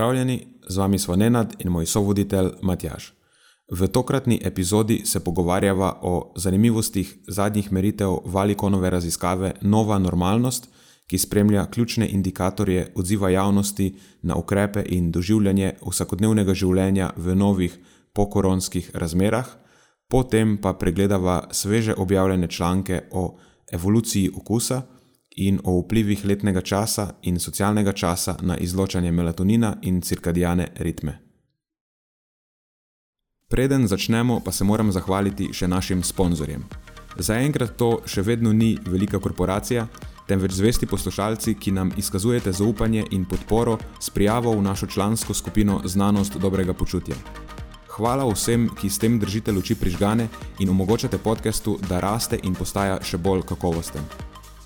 Pozdravljeni, z vami smo Nenad in moj sovoditelj Matjaš. V tokratni epizodi se pogovarjava o zanimivostih zadnjih meritev Valikonove raziskave Nova normalnost, ki spremlja ključne indikatorje odziva javnosti na ukrepe in doživljanje vsakodnevnega življenja v novih pokoronskih razmerah, potem pa pregledava sveže objavljene članke o evoluciji okusa in o vplivih letnega časa in socialnega časa na izločanje melatonina in cirkadijane ritme. Preden začnemo, pa se moram zahvaliti še našim sponzorjem. Zaenkrat to še vedno ni velika korporacija, temveč zvesti poslušalci, ki nam izkazujete zaupanje in podporo s prijavo v našo člansko skupino Znanost dobrega počutja. Hvala vsem, ki s tem držite luči prižgane in omogočate podkastu, da raste in postaja še bolj kakovosten.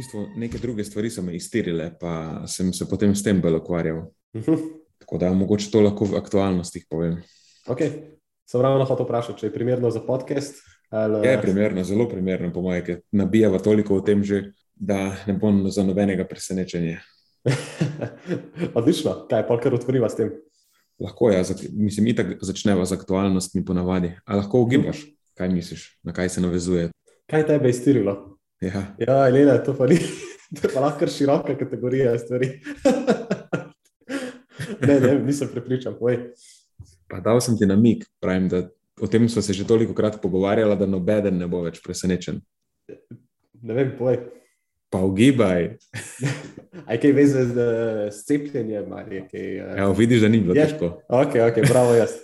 Bistvu neke druge stvari so me iztirile, pa sem se potem s tem bolj ukvarjal. Tako da mogoče to lahko v aktualnostih povem. Ok, sem ravno hotel vprašati, če je primerno za podcast. Ali... Je primerno, zelo primerno, po mojem, ker nabijava toliko o tem že, da ne bom za nobenega presenečenja. Odlično, kaj pa kar odkriva s tem? Lahko ja, zak- mislim, itak začneva z aktualnostmi ponavadi. A lahko ugibaš, kaj misliš, na kaj se navezuje? Kaj tebe je iztirilo? Ja, Ja, Elena, to pa ni. To je pa lahko široka kategorija stvari. ne, ne, nisem prepričan. Povej. pa dal sem ti namig, pravim, da o tem smo se že toliko krat pogovarjali, da nobeden ne bo več presenečen. Ne vem, povej. Pa ugibaj. Aj kaj veze z, s cepljenjem ali kaj. eh, Evo, vidiš, da ni bilo Je. težko. Ok, ok, bravo, jaz.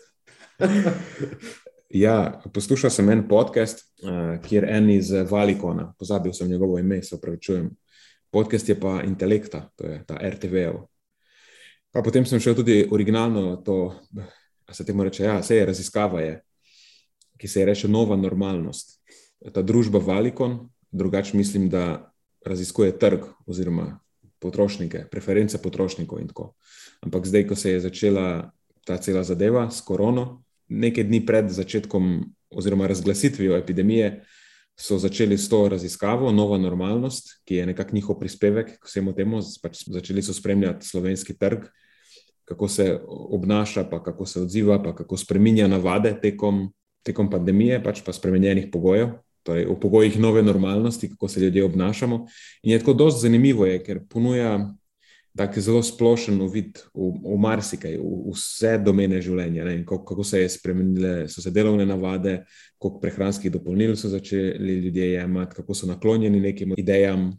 Ja, poslušal sem en podcast, uh, kjer en iz Valikona, pozabil sem njegovo ime, se upravičujem. Podcast je pa Intelekta, to je ta RTV-ev. Pa potem sem šel tudi originalno to, a se temu reče, ja, se je raziskava, je, ki se je reče Nova normalnost. Ta družba Valikon, drugače mislim, da raziskuje trg oziroma potrošnike, preference potrošnikov in tako. Ampak zdaj, ko se je začela ta cela zadeva s korono, nekaj dni pred začetkom oziroma razglasitvijo epidemije, so začeli s to raziskavo, nova normalnost, ki je nekako njihov prispevek k vsemu temu. Pač začeli so spremljati slovenski trg, kako se obnaša, pa kako se odziva, pa kako spremenja navade tekom, tekom pandemije, pač pa spremenjenih pogojev. Torej, v pogojih nove normalnosti, kako se ljudje obnašamo. In je tako dosti zanimivo, je, ker ponuja tak zelo splošen uvid v, v marsikaj, v, v vse domene življenja. Ne, kako, kako se je spremenile, so se delovne navade, koliko prehranskih dopolnil so začeli ljudje jemati, kako so naklonjeni nekim idejam.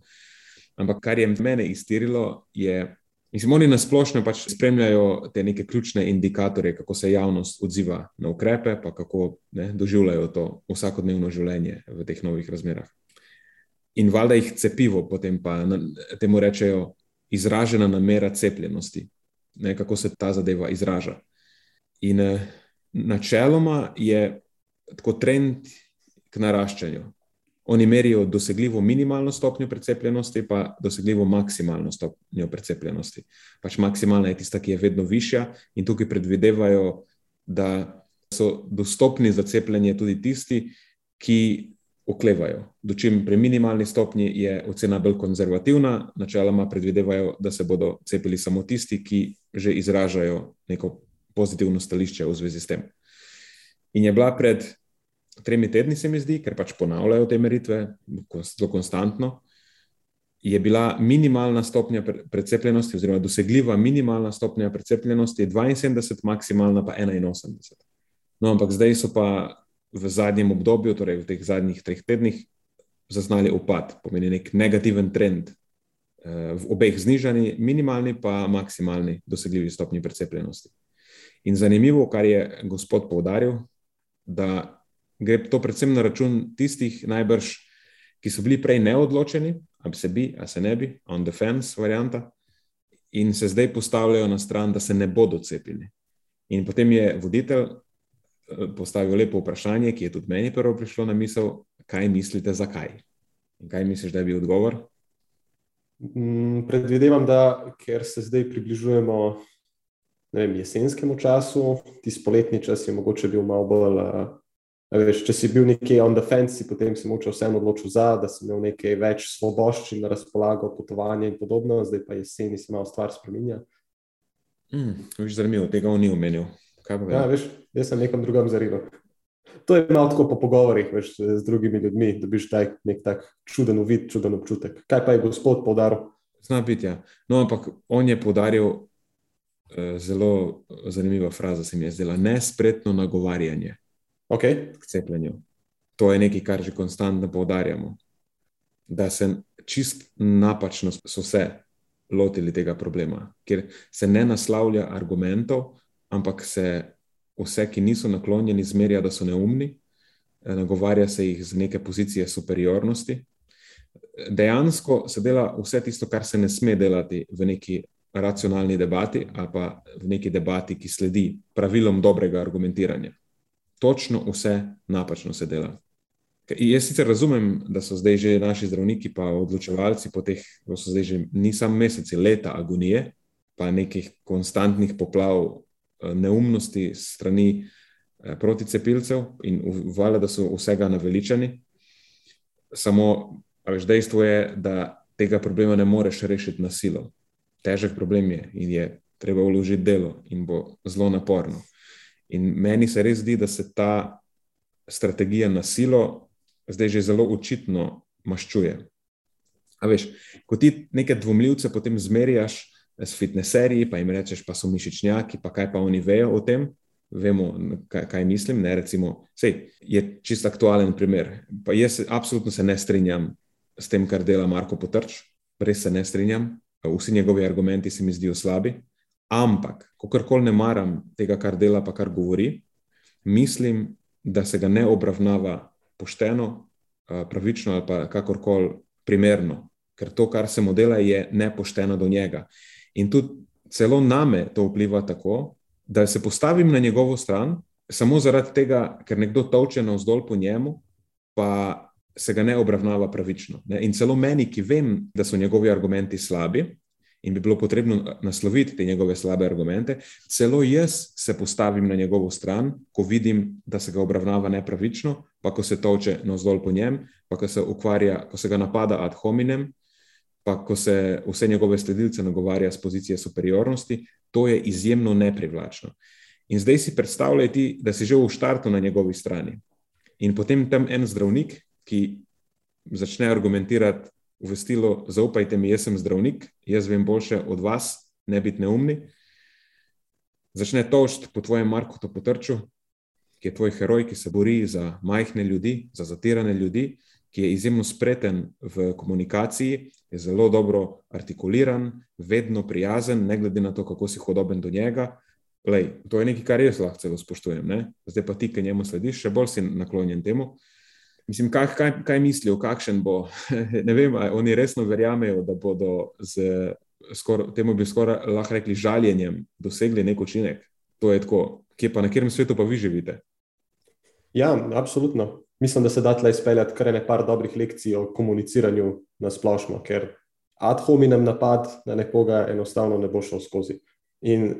Ampak kar je mene iztirilo, je, mislim, oni nasplošno pač spremljajo te neke ključne indikatorje, kako se javnost odziva na ukrepe, pa kako ne, doživljajo to vsakodnevno življenje v teh novih razmerah. In valjda jih cepivo, potem pa na, temu rečejo izražena namera cepljenosti, ne, kako se ta zadeva izraža. In eh, načeloma je tako trend k naraščanju. Oni merijo dosegljivo minimalno stopnjo precepljenosti, pa dosegljivo maksimalno stopnjo precepljenosti. Pač maksimalna je tista, ki je vedno višja, in tukaj predvidevajo, da so dostopni za cepljenje tudi tisti, ki oklevajo. Dočim pri minimalni stopnji je ocena bolj konzervativna, načeloma predvidevajo, da se bodo cepili samo tisti, ki že izražajo neko pozitivno stališče v zvezi s tem. In je bila pred tremi tedni, se mi zdi, ker pač ponavljajo te meritve zelo konstantno, je bila minimalna stopnja pre- precepljenosti, oziroma dosegljiva minimalna stopnja precepljenosti 72, maksimalna pa 81. No, ampak zdaj so pa v zadnjem obdobju, torej v teh zadnjih treh tednih, zaznali upad, pomeni nek negativen trend eh, v obeh znižani, minimalni pa maksimalni dosegljivi stopni precepljenosti. In zanimivo, kar je gospod povdaril, da gre to predvsem na račun tistih najbrž, ki so bili prej neodločeni, ali se bi, ali se ne bi, on the fence varianta, in se zdaj postavljajo na stran, da se ne bodo cepili. In potem je voditelj postavil lepo vprašanje, ki je tudi meni prvo prišlo na misel, kaj mislite, zakaj? In kaj misliš, da je bil odgovor? Mm, predvidevam, da ker se zdaj približujemo vem, jesenskemu času, ti spoletni čas je mogoče bil malo bolj. Veš, če si bil nekje on the fence, potem si moče vseeno odločil za, da si imel nekaj več svoboščin na razpolago, potovanje in podobno, zdaj pa jeseni se malo stvar spremenja. Mm, zanimivo, tega on ni omenil. Ja, veš, jaz sem nekam drugam zaril to je malo tako po pogovorih veš, z drugimi ljudmi, da biš taj nek tak čuden uvid, čuden občutek. Kaj pa je gospod podaril? Zna biti, ja. No, ampak on je podaril uh, zelo zanimivo frazo, se mi je zdela, nespretno nagovarjanje okay. k cepljenju. To je nekaj, kar že konstantno poudarjamo. Da se čist napačno so se lotili tega problema, ker se ne naslavlja argumentov, ampak se vse, ki niso naklonjeni, zmerja, da so neumni, eh, nagovarja se jih z neke pozicije superiornosti. Dejansko se dela vse tisto, kar se ne sme delati v neki racionalni debati ali pa v neki debati, ki sledi pravilom dobrega argumentiranja. Točno vse napačno se dela. Jaz sicer razumem, da so zdaj že naši zdravniki, pa odločevalci po teh, da so zdaj že ni samo meseci, leta agonije, pa nekih konstantnih poplav neumnosti strani eh, proticepilcev in uvale, da so vsega naveličani. Samo veš, dejstvo je, da tega problema ne moreš rešiti na silo. Težek problem je in je treba vložiti delo in bo zelo naporno. In meni se res zdi, da se ta strategija na silo zdaj že zelo očitno maščuje. A veš, ko ti neke dvomljivce potem zmerjaš, s fitneserji, pa jim rečeš, pa so mišičnjaki, pa kaj pa oni vejo o tem, vemo, kaj, kaj mislim. Ne, recimo, sej, je čisto aktualen primer. Pa jaz absolutno se ne strinjam s tem, kar dela Marko Potrč, res se ne strinjam. Vsi njegovi argumenti se mi zdijo slabi, ampak, kakorkoli ne maram tega, kar dela, pa kar govori, mislim, da se ga ne obravnava pošteno, pravično ali pa kakorkoli primerno, ker to, kar se mu dela, je nepošteno do njega. In tudi celo name to vpliva tako, da se postavim na njegovo stran, samo zaradi tega, ker nekdo toče na vzdolj po njemu, pa se ga ne obravnava pravično. Ne? In celo meni, ki vem, da so njegovi argumenti slabi in bi bilo potrebno nasloviti te njegove slabe argumente, celo jaz se postavim na njegovo stran, ko vidim, da se ga obravnava nepravično, pa ko se toče na vzdolj po njem, pa ko se ukvarja, ko se ga napada ad hominem pa ko se vse njegove sledilce nagovarja z pozicije superiornosti, to je izjemno neprivlačno. In zdaj si predstavljaj, ti, da si že v štartu na njegovi strani. In potem tam en zdravnik, ki začne argumentirati v stilu: Zaupajte mi, jaz sem zdravnik, jaz vem boljše od vas, ne biti neumni. Začne tožiti po tvojem Marku to potrču, ki je tvoj heroj, ki se bori za majhne ljudi, za zatirane ljudi, ki je izjemno spreten v komunikaciji, je zelo dobro artikuliran, vedno prijazen, ne glede na to, kako si hodoben do njega. Lej, to je nekaj, kar jaz lahko celo spoštujem. Ne? Zdaj pa ti, ki njemu slediš, še bolj si naklonjen temu. Mislim, kaj, kaj, kaj mislijo, kakšen bo. ne vem, oni resno verjamejo, da bodo z skor, temu bi skoraj lahko rekli žaljenjem dosegli nek učinek. To je tako, kje pa na katerem svetu pa vi živite. Ja, absolutno mislim, da se da tle izpeljati kar nekaj dobrih lekcij o komuniciranju na splošno, ker ad hominem napad na nekoga enostavno ne bo šel skozi. In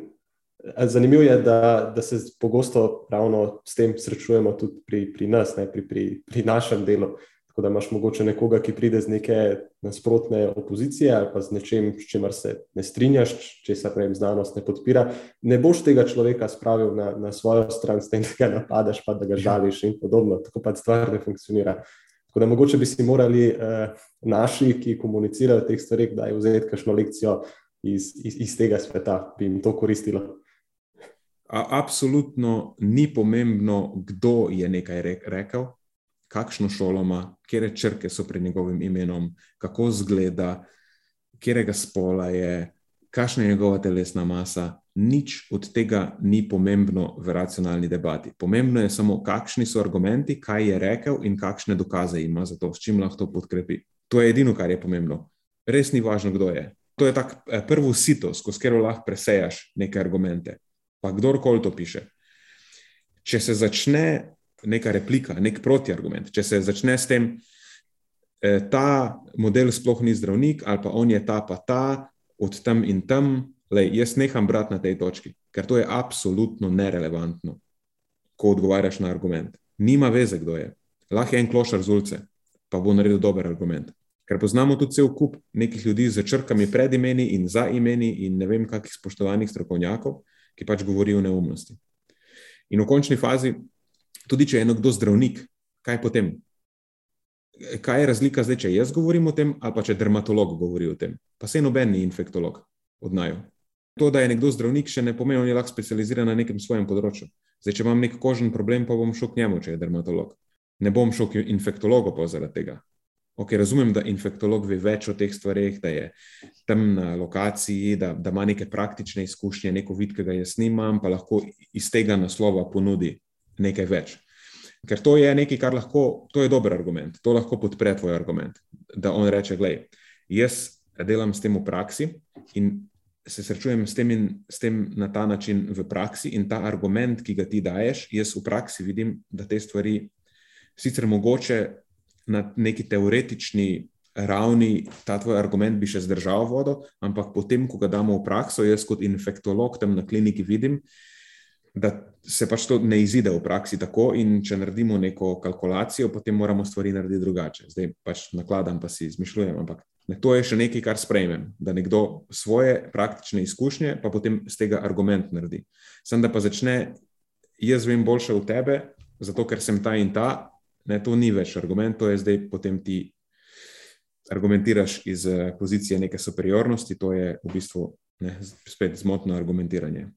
zanimivo je, da, da se pogosto ravno s tem srečujemo tudi pri, pri nas, ne, pri, pri, pri našem delu. Tako da imaš mogoče nekoga, ki pride z neke nasprotne opozicije ali pa z nečem, s čimer se ne strinjaš, česar ne znanost ne podpira. Ne boš tega človeka spravil na, na svojo stran, s tem, da ga napadaš, pa da ga žališ in podobno. Tako pa stvar ne funkcionira. Tako da mogoče bi si morali uh, naši, ki komunicirajo o teh stvarih, da je vzeti kakšno lekcijo iz, iz, iz tega sveta, bi jim to koristilo. Absolutno ni pomembno, kdo je nekaj rekel, kakšno šolo ima, kere črke so pred njegovim imenom, kako zgleda, katerega spola je, kakšna je njegova telesna masa. Nič od tega ni pomembno v racionalni debati. Pomembno je samo, kakšni so argumenti, kaj je rekel in kakšne dokaze ima za to, s čim lahko to podkrepi. To je edino, kar je pomembno. Res ni važno, kdo je. To je tak eh, prvo sito, skozi katero lahko presejaš neke argumente. Pa kdorkoli to piše. Če se začne neka replika, nek protiargument, če se začne s tem, eh, ta model sploh ni zdravnik, ali pa on je ta, pa ta, od tam in tam, lej, jaz neham brati na tej točki, ker to je absolutno nerelevantno, ko odgovarjaš na argument. Nima veze, kdo je. Lahko je en klošar z ulice, pa bo naredil dober argument. Ker poznamo tudi cel kup nekih ljudi z črkami pred imeni in za imeni, in ne vem, kakih spoštovanih strokovnjakov, ki pač govorijo neumnosti. In v končni fazi, tudi če je nekdo zdravnik, kaj potem? kaj je razlika zdaj, če jaz govorim o tem, ali pa če dermatolog govori o tem. Pa se noben ni infektolog od naju. To, da je nekdo zdravnik, še ne pomeni, da je lahko specializiran na nekem svojem področju. Zdaj, če imam nek kožen problem, pa bom šel k njemu, če je dermatolog. Ne bom šel k infektologu pa zaradi tega. Ok, razumem, da infektolog ve več o teh stvareh, da je tam na lokaciji, da, da ima neke praktične izkušnje, neko vid, ki ga jaz nimam, pa lahko iz tega naslova ponudi nekaj več. Ker to je nekaj, kar lahko, to je dober argument, to lahko podpre tvoj argument. Da on reče: Glej, jaz delam s tem v praksi in se srečujem s tem, in, s tem na ta način v praksi, in ta argument, ki ga ti daješ, jaz v praksi vidim, da te stvari sicer mogoče na neki teoretični ravni, ta tvoj argument bi še zdržal vodo, ampak potem, ko ga damo v prakso, jaz kot infektolog tam na kliniki vidim, da se pač to ne izide v praksi tako, in če naredimo neko kalkulacijo, potem moramo stvari narediti drugače. Zdaj pač nakladam, pa si izmišljujem, ampak to je še nekaj, kar sprejmem, da nekdo svoje praktične izkušnje, pa potem z tega argument naredi. Sem da pa začne, jaz vem boljše od tebe, zato ker sem ta in ta, ne, to ni več argument, to je zdaj potem ti. Argumentiraš iz eh, pozicije neke superiornosti, to je v bistvu ne, spet zmotno argumentiranje.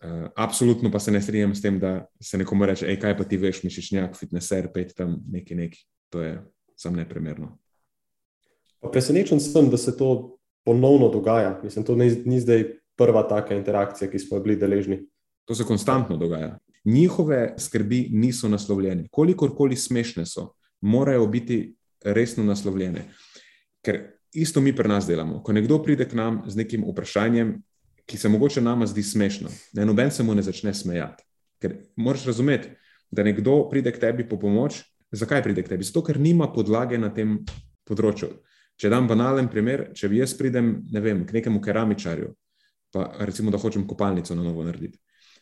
Uh, absolutno pa se ne strinjam s tem, da se nekomu reče, hej, kaj pa ti veš, mišičnjak, fitneser, pet tam neki neki. To je sam neprimerno. Presenečen sem, da se to ponovno dogaja. Mislim, to ni, ni zdaj prva taka interakcija, ki smo bili deležni. To se konstantno dogaja. Njihove skrbi niso naslovljene. Kolikorkoli smešne so, morajo biti resno naslovljene. Ker isto mi pri nas delamo. Ko nekdo pride k nam z nekim vprašanjem, ki se mogoče nama zdi smešno. Ne, noben se mu ne začne smejati. Ker moraš razumeti, da nekdo pride k tebi po pomoč. Zakaj pride k tebi? Zato, ker nima podlage na tem področju. Če dam banalen primer, če bi jaz pridem vem, k nekemu keramičarju, pa recimo, da hočem kopalnico na novo narediti,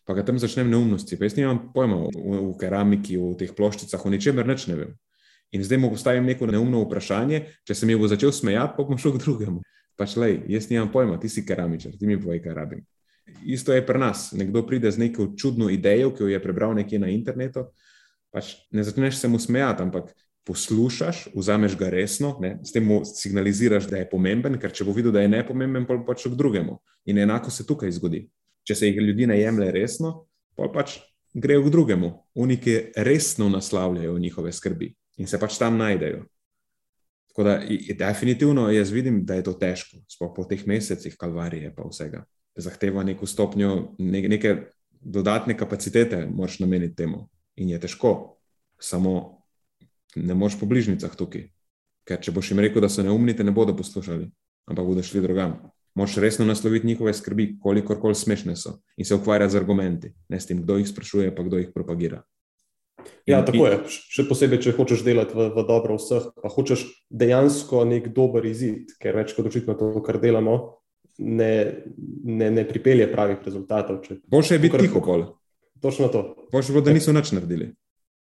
pa ga tam začnem neumnosti, pa jaz nimam pojma v, v keramiki, v teh ploščicah, o ničemer neč ne vem. In zdaj mu postavim neko neumno vprašanje, če se mi bo začel smejati, pa bom šel k drugemu pač le, jaz nimam pojma, ti si keramičar, ti mi povej, kaj rabim. Isto je pri nas. Nekdo pride z neko čudno idejo, ki jo je prebral nekje na internetu. Pač ne začneš se mu smejati, ampak poslušaš, vzameš ga resno, ne? s tem mu signaliziraš, da je pomemben, ker če bo videl, da je nepomemben, pa pač k drugemu. In enako se tukaj zgodi. Če se jih ljudi ne jemlje resno, pa pač grejo k drugemu. Uniki resno naslavljajo njihove skrbi in se pač tam najdejo. Tako da, definitivno jaz vidim, da je to težko, sploh po teh mesecih kalvarije, pa vsega. Zahteva neko stopnjo, ne, neke dodatne kapacitete, moraš nameniti temu. In je težko, samo ne moreš po bližnjicah tukaj. Ker če boš jim rekel, da so neumni, te ne bodo poslušali, ampak bodo šli drugam. Moš resno nasloviti njihove skrbi, kolikor koli smešne so, in se ukvarjati z argumenti, ne s tem, kdo jih sprašuje, pa kdo jih propagira. Ja, tako je. Še posebej, če hočeš delati v, v dobro vseh, pa hočeš dejansko nek dober izid, ker več kot očitno to, kar delamo, ne, ne, ne pripelje pravih rezultatov. Boljše je biti tiho, pol. Točno to. Boljše bo, da niso nič naredili.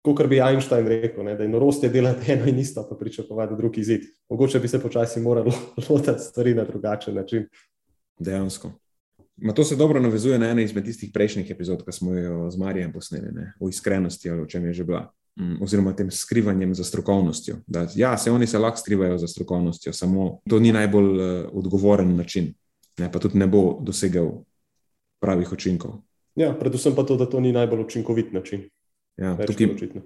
Kot bi Einstein rekel, ne, da je norost je delati eno in isto, pa pričakovati drugi izid. Mogoče bi se počasi morali lotiti stvari na drugačen način. Dejansko. Ma to se dobro navezuje na eno izmed tistih prejšnjih epizod, ki smo jo z Marijem posneli, o iskrenosti ali o čem je že bila, mm, oziroma tem skrivanjem za strokovnostjo. Da, ja, se oni se lahko skrivajo za strokovnostjo, samo to ni najbolj uh, odgovoren način, ne, pa tudi ne bo dosegel pravih učinkov. Ja, predvsem pa to, da to ni najbolj učinkovit način. Ja, Več tukaj.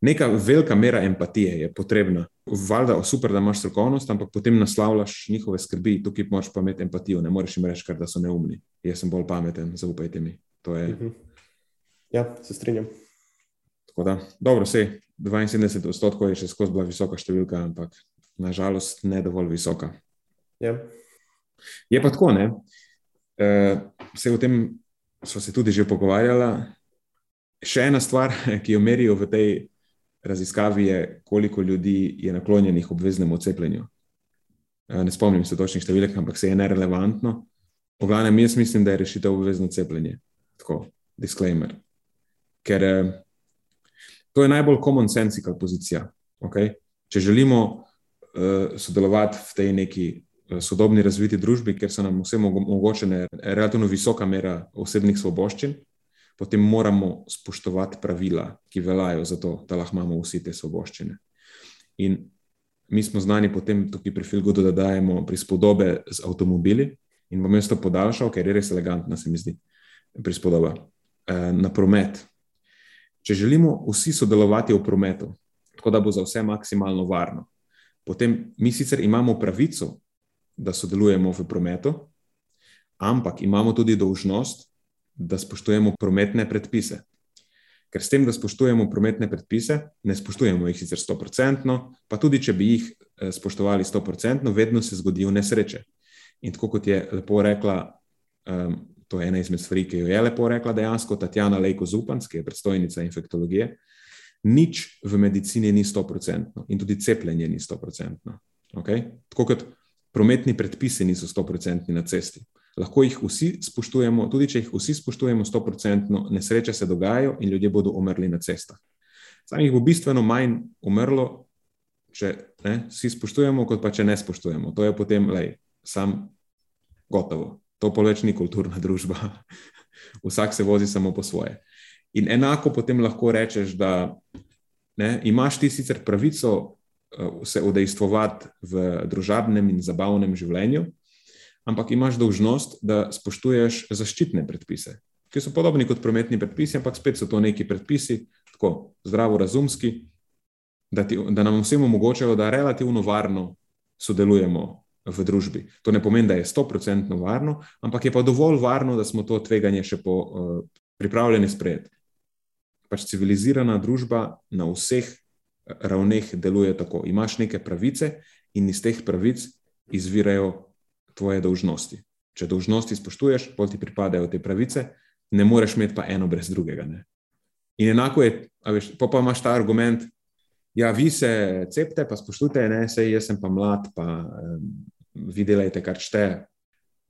Neka velika mera empatije je potrebna. Valjda, super, da imaš strokovnost, ampak potem naslavljaš njihove skrbi. Tukaj moraš pa imeti empatijo, ne moreš jim reči, kar, da so neumni. Jaz sem bolj pameten, zaupajte mi. To je, Mhm. Ja, se strinjam. tako da, dobro, vse 72 odstotkov je še skozi bila visoka številka, ampak nažalost ne dovolj visoka. Ja. Je pa tako, ne? Uh, vse o tem smo se tudi že pogovarjali. Še ena stvar, ki jo merijo v tej raziskavi, je, koliko ljudi je naklonjenih obveznemu cepljenju. Uh, ne spomnim se točnih številk, ampak se je nerelevantno. Po glavnem, jaz mislim, da je rešitev obvezno cepljenje. Tako, disclaimer. Ker uh, to je najbolj common sensical pozicija. Okay? Če želimo uh, sodelovati v tej neki eh, sodobni razviti družbi, kjer so nam vsem omogočene relativno visoka mera osebnih svoboščin, potem moramo spoštovati pravila, ki veljajo za to, da lahko imamo vsi te svoboščine. In mi smo znani potem tukaj pri Filgudu, da dajemo prispodobe z avtomobili in bom jaz to podaljšal, ker je res elegantna, se mi zdi, prispodoba eh, na promet. Če želimo vsi sodelovati v prometu, tako da bo za vse maksimalno varno, potem mi sicer imamo pravico, da sodelujemo v prometu, ampak imamo tudi dolžnost, da spoštujemo prometne predpise. Ker s tem, da spoštujemo prometne predpise, ne spoštujemo jih sicer 100%, pa tudi če bi jih eh, spoštovali 100%, vedno se zgodijo nesreče. In tako kot je lepo rekla, um, to je ena izmed stvari, ki jo je lepo rekla dejansko Tatjana Lejko Zupanc, ki je predstojnica infektologije, nič v medicini ni 100% in tudi cepljenje ni 100%. Okay? Tako kot prometni predpisi niso 100% na cesti. Lahko jih vsi spoštujemo, tudi če jih vsi spoštujemo 100%, nesreče se dogajajo in ljudje bodo umrli na cestah. Sam jih bo bistveno manj umrlo, če ne, vsi spoštujemo, kot pa če ne spoštujemo. To je potem, lej, sam gotovo. To pa več ni kulturna družba. Vsak se vozi samo po svoje. In enako potem lahko rečeš, da ne, imaš ti sicer pravico uh, se udejstvovati v družabnem in zabavnem življenju, ampak imaš dolžnost, da spoštuješ zaščitne predpise, ki so podobni kot prometni predpisi, ampak spet so to neki predpisi, tako zdravorazumski, da, ti, da nam vsem omogočajo, da relativno varno sodelujemo v družbi. To ne pomeni, da je 100% varno, ampak je pa dovolj varno, da smo to tveganje še po, uh, pripravljeni sprejeti. Pač civilizirana družba na vseh ravneh deluje tako. Imaš neke pravice in iz teh pravic izvirajo tvoje dolžnosti. Če dolžnosti spoštuješ, pol ti pripadajo te pravice, ne moreš imeti pa eno brez drugega. Ne? In enako je, veš, pa, pa imaš ta argument, ja, vi se cepite, pa spoštujte, ne, sej jaz sem pa mlad, pa um, vi delajte, kar šteje.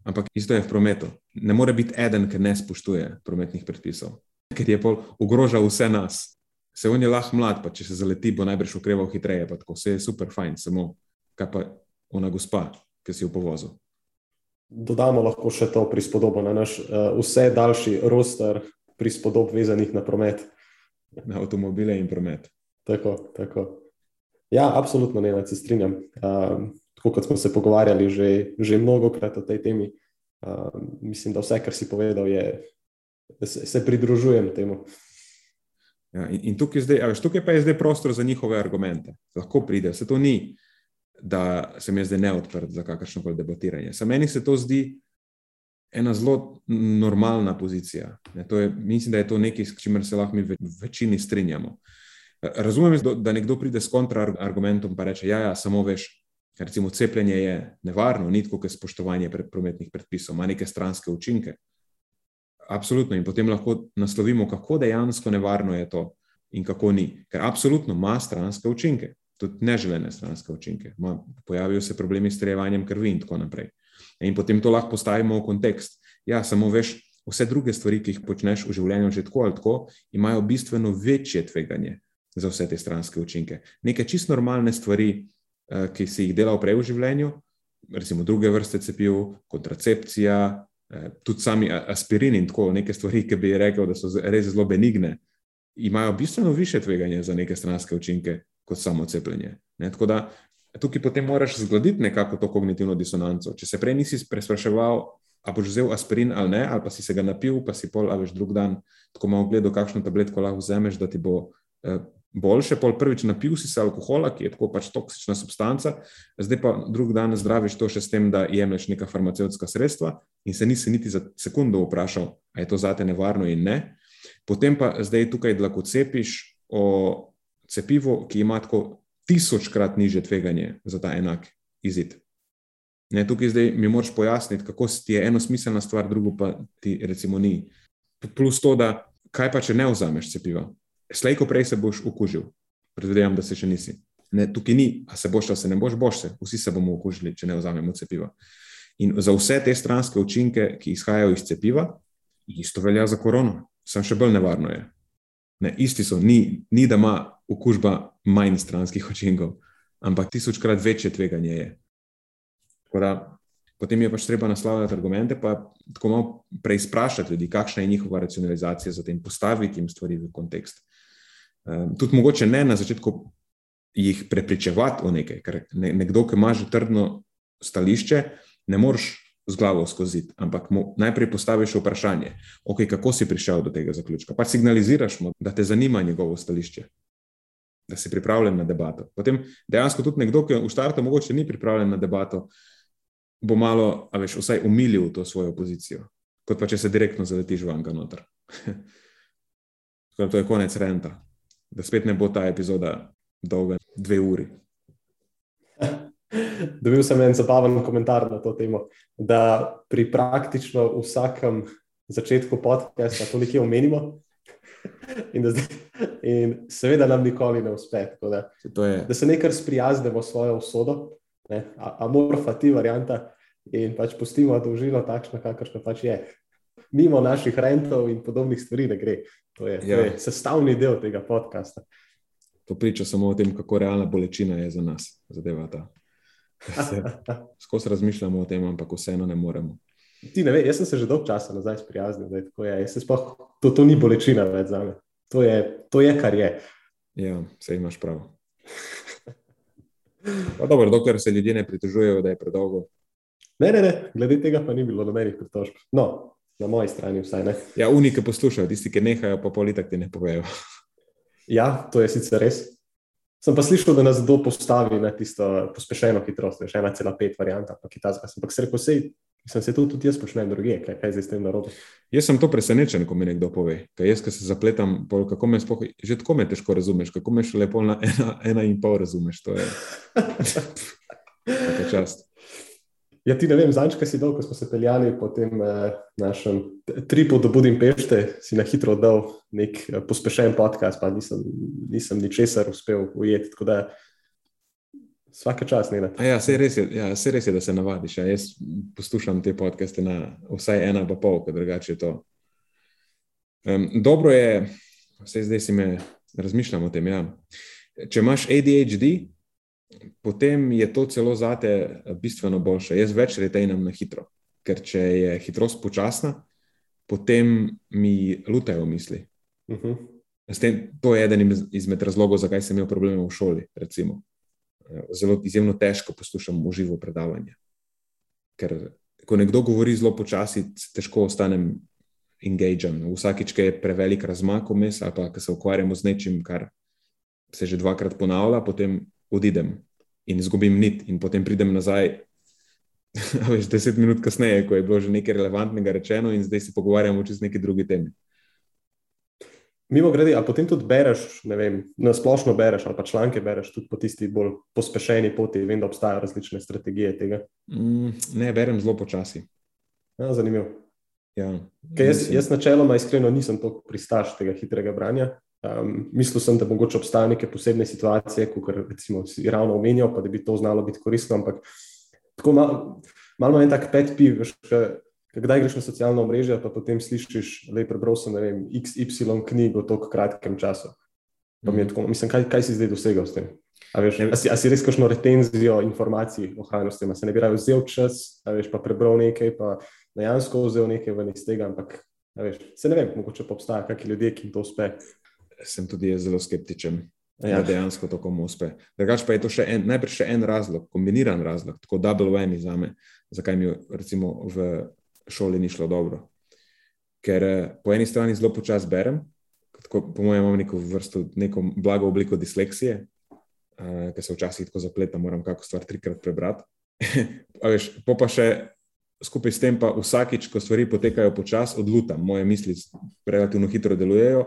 Ampak isto je v prometu. Ne more biti eden, ki ne spoštuje prometnih predpisov, ker je pol ogrožal vse nas. Se on je lahko mlad, pa če se zaleti, bo najbrž ukreval hitreje, pa tako vse je super fajn, samo kaj pa ona gospa, ki si jo povozil. Dodamo lahko še to prispodobo na naš uh, vse daljši roster prispodob vezanih na promet. Na avtomobile in promet. Tako, tako. Ja, absolutno ne, se strinjam. Um, tako kot smo se pogovarjali že, že mnogo krat o tej temi, um, mislim, da vse, kar si povedal, je, se, se pridružujem temu. Ja, in, in tukaj, zdaj, tukaj pa je zdaj prostor za njihove argumente. Lahko pride, se to ni, da sem jaz zdaj neodprt za kakršno koli debatiranje. Za meni se to zdi ena zelo normalna pozicija. Je, mislim, da je to nekaj, s čimer se lahko mi v večini strinjamo. Razumem, da nekdo pride s kontraargumentom in reče: Ja, ja, samo veš, recimo cepljenje je nevarno, ni tako, kot spoštovanje pred prometnih predpisov, ima neke stranske učinke. Absolutno, in potem lahko naslovimo, kako dejansko nevarno je to in kako ni. Ker absolutno ima stranske učinke, tudi neželene stranske učinke. Pojavijo se problemi s trevanjem krvi in tako naprej. In potem to lahko postavimo v kontekst. Ja, samo veš, vse druge stvari, ki jih počneš v življenju, že tako ali tako, imajo bistveno večje tveganje za vse te stranske učinke. Neke čisto normalne stvari, ki si jih delal prej v življenju, recimo druge vrste cepiv, kontracepcija, tudi sami aspirin in tako neke stvari, ki bi rekel, da so res zelo benigne, imajo bistveno više tveganje za neke stranske učinke kot samo cepljenje. Ne? Tako da tukaj potem moraš zgraditi nekako to kognitivno disonanco. Če se prej nisi prespraševal, a boš vzel aspirin ali ne, ali pa si se ga napil, pa si pol, a veš, drug dan, tako malo gledal, kakšno tabletko lahko vzameš, da ti bo eh, boljše. Pol prvič napil si se alkohola, ki je tako pač toksična substanca, zdaj pa drug dan zdraviš to še s tem, da jemliš neka farmacevtska sredstva in se nisi niti za sekundo vprašal, a je to zate nevarno in ne. Potem pa zdaj tukaj lahko cepiš o cepivu, ki ima tako tisočkrat niže tveganje za ta enak izid. Ne, tukaj zdaj mi moraš pojasniti, kako ti je eno smiselna stvar, drugo pa ti recimo ni. Plus to, da kaj pa če ne vzameš cepiva. Slejko prej se boš okužil, predvidevam, da se še nisi. Ne, tukaj ni, a se boš ali se ne boš, boš se, vsi se bomo okužili, če ne vzamemo cepiva. In za vse te stranske učinke, ki izhajajo iz cepiva, isto velja za korono, sem še bolj nevarno je. Ne, isti so, ni, ni da ima okužba manj stranskih učinkov, ampak tisočkrat večje tveganje je. Da, potem je pač treba naslavljati argumente, pa tako malo preizprašati ljudi, kakšna je njihova racionalizacija, zatem postaviti jim stvari v kontekst. Um, tudi mogoče ne na začetku jih prepričevati o nekaj, ker ne, nekdo, ki ima že trdno stališče, ne moreš z glavo skozi, ampak mu najprej postaviš vprašanje, okay, kako si prišel do tega zaključka. Pa signaliziraš mu, da te zanima njegovo stališče. Da si pripravljen na debato. Potem dejansko tudi nekdo, ki v startu morda ni pripravljen na debato, bo malo, a veš, vsaj umilil to svojo pozicijo, kot pa če se direktno zaletiš v anga noter. to je konec renta, da spet ne bo ta epizoda dolga dve uri. Dobil sem en zabaven komentar na to temo, da pri praktično vsakem začetku podcasta to nekje omenimo. In, da, in seveda nam nikoli ne uspe. Da, da se nekaj sprijaznemo s svojo usodo, amorfa ti varianta in pač pustimo dolžino takšno, kakršno pač je. Mimo naših rentov in podobnih stvari ne gre. To je, ja. to je sestavni del tega podcasta. To priča samo o tem, kako realna bolečina je za nas, zadeva ta. Skozi razmišljamo o tem, ampak vseeno ne moremo. Ti ne veš, jaz sem se že dolgo časa nazaj sprijaznil, da je tako. Je. Spoh, to, to ni bolečina več za me. To je, to je, kar je. Ja, vse imaš prav. Pa dobro, dokler se ljudje ne pritožujejo, da je predolgo. Ne, ne, ne, glede tega pa ni bilo nobenih pritožb. No, na moji strani vsaj ne. Ja, unike poslušajo, tisti, ki nehajo, pa politik ti ne povejo. Ja, to je sicer res. Sem pa slišal, da nas kdo postavi na tisto pospešeno hitrost, še 1,5 varianta, pa kitajska. Ampak se reko, sej, sem se tudi, tudi jaz počnem druge, kaj, kaj zdaj s tem narobe. Jaz sem to presenečen, ko mi nekdo pove, kaj jaz, ki se zapletam, pol, kako me spoh, že tako me težko razumeš, kako me še lepo na ena, ena in pol razumeš. To je čast. Ja, ti ne vem, zanjčka si dol, ko smo se peljali po tem eh, našem tripu do Budimpešte, si na hitro dal nek eh, pospešen podcast, pa nisem, nisem ničesar uspel ujeti. Tako da vsake čas ne. Ja, vse res, ja, res je, da se navadiš. Ja. Jaz poslušam te podcaste na vsaj ena pa pol, ker drugače je to. Um, dobro je, vse zdaj si me razmišljam o tem. Ja. Če imaš ADHD, potem je to celo zate eh, bistveno boljše. Jaz več retejnem na hitro, ker če je hitrost počasna, potem mi lutajo misli. Uh mhm. -huh. tem, to je eden izmed razlogov, zakaj sem imel probleme v šoli. Recimo. Eh, zelo izjemno težko poslušam uživo predavanje. Ker ko nekdo govori zelo počasi, težko ostanem engagiran. Vsakič, ki je prevelik razmak vmes, ali pa ki se ukvarjamo z nečim, kar se že dvakrat ponavlja, potem odidem in izgubim nit, in potem pridem nazaj. Veš, deset minut kasneje, ko je bilo že nekaj relevantnega rečeno, in zdaj se pogovarjamo čez neki drugi temi. Mimo grede, a potem tudi bereš, ne vem, na splošno bereš, ali pa članke bereš tudi po tisti bolj pospešeni poti. Vem, da obstajajo različne strategije tega. Mm, ne, berem zelo počasi. Ja, zanimivo. Ja, jaz, jaz načeloma iskreno nisem tako pristaš tega hitrega branja. Um, mislil sem, da mogoče obstajajo neke posebne situacije, kot recimo si ravno omenjal, pa da bi to znalo biti koristno. Ampak tako malo mal je tak pet piv, veš, kdaj greš na socialno mrežo, pa potem slišiš, da je prebral sem vem, XY knjigo v tako kratkem času. Pa mi je tako, mislim, kaj, kaj si zdaj dosegel s tem? A, veš, a, si, a si res kakšno retenzijo informacij ohranil s tem, a se ne bi raje vzel čas, veš, pa prebral nekaj, pa dejansko vzel nekaj ven iz tega, ampak veš, se ne vem, mogoče pa obstajajo kakšni ljudje, ki jim to uspe sem tudi jaz zelo skeptičen, ja. da dejansko to komu uspe. Drugač pa je to še en, najprej še en razlog, kombiniran razlog, tako double whammy za me, zakaj mi recimo v šoli ni šlo dobro. Ker eh, po eni strani zelo počasi berem, tako, po mojem, imam neko vrsto, neko blago obliko disleksije, uh, ker se včasih tako zapletam, moram kako stvar trikrat prebrati. veš, pa še skupaj s tem, pa vsakič, ko stvari potekajo počasi, odlutam, moje misli relativno hitro delujejo.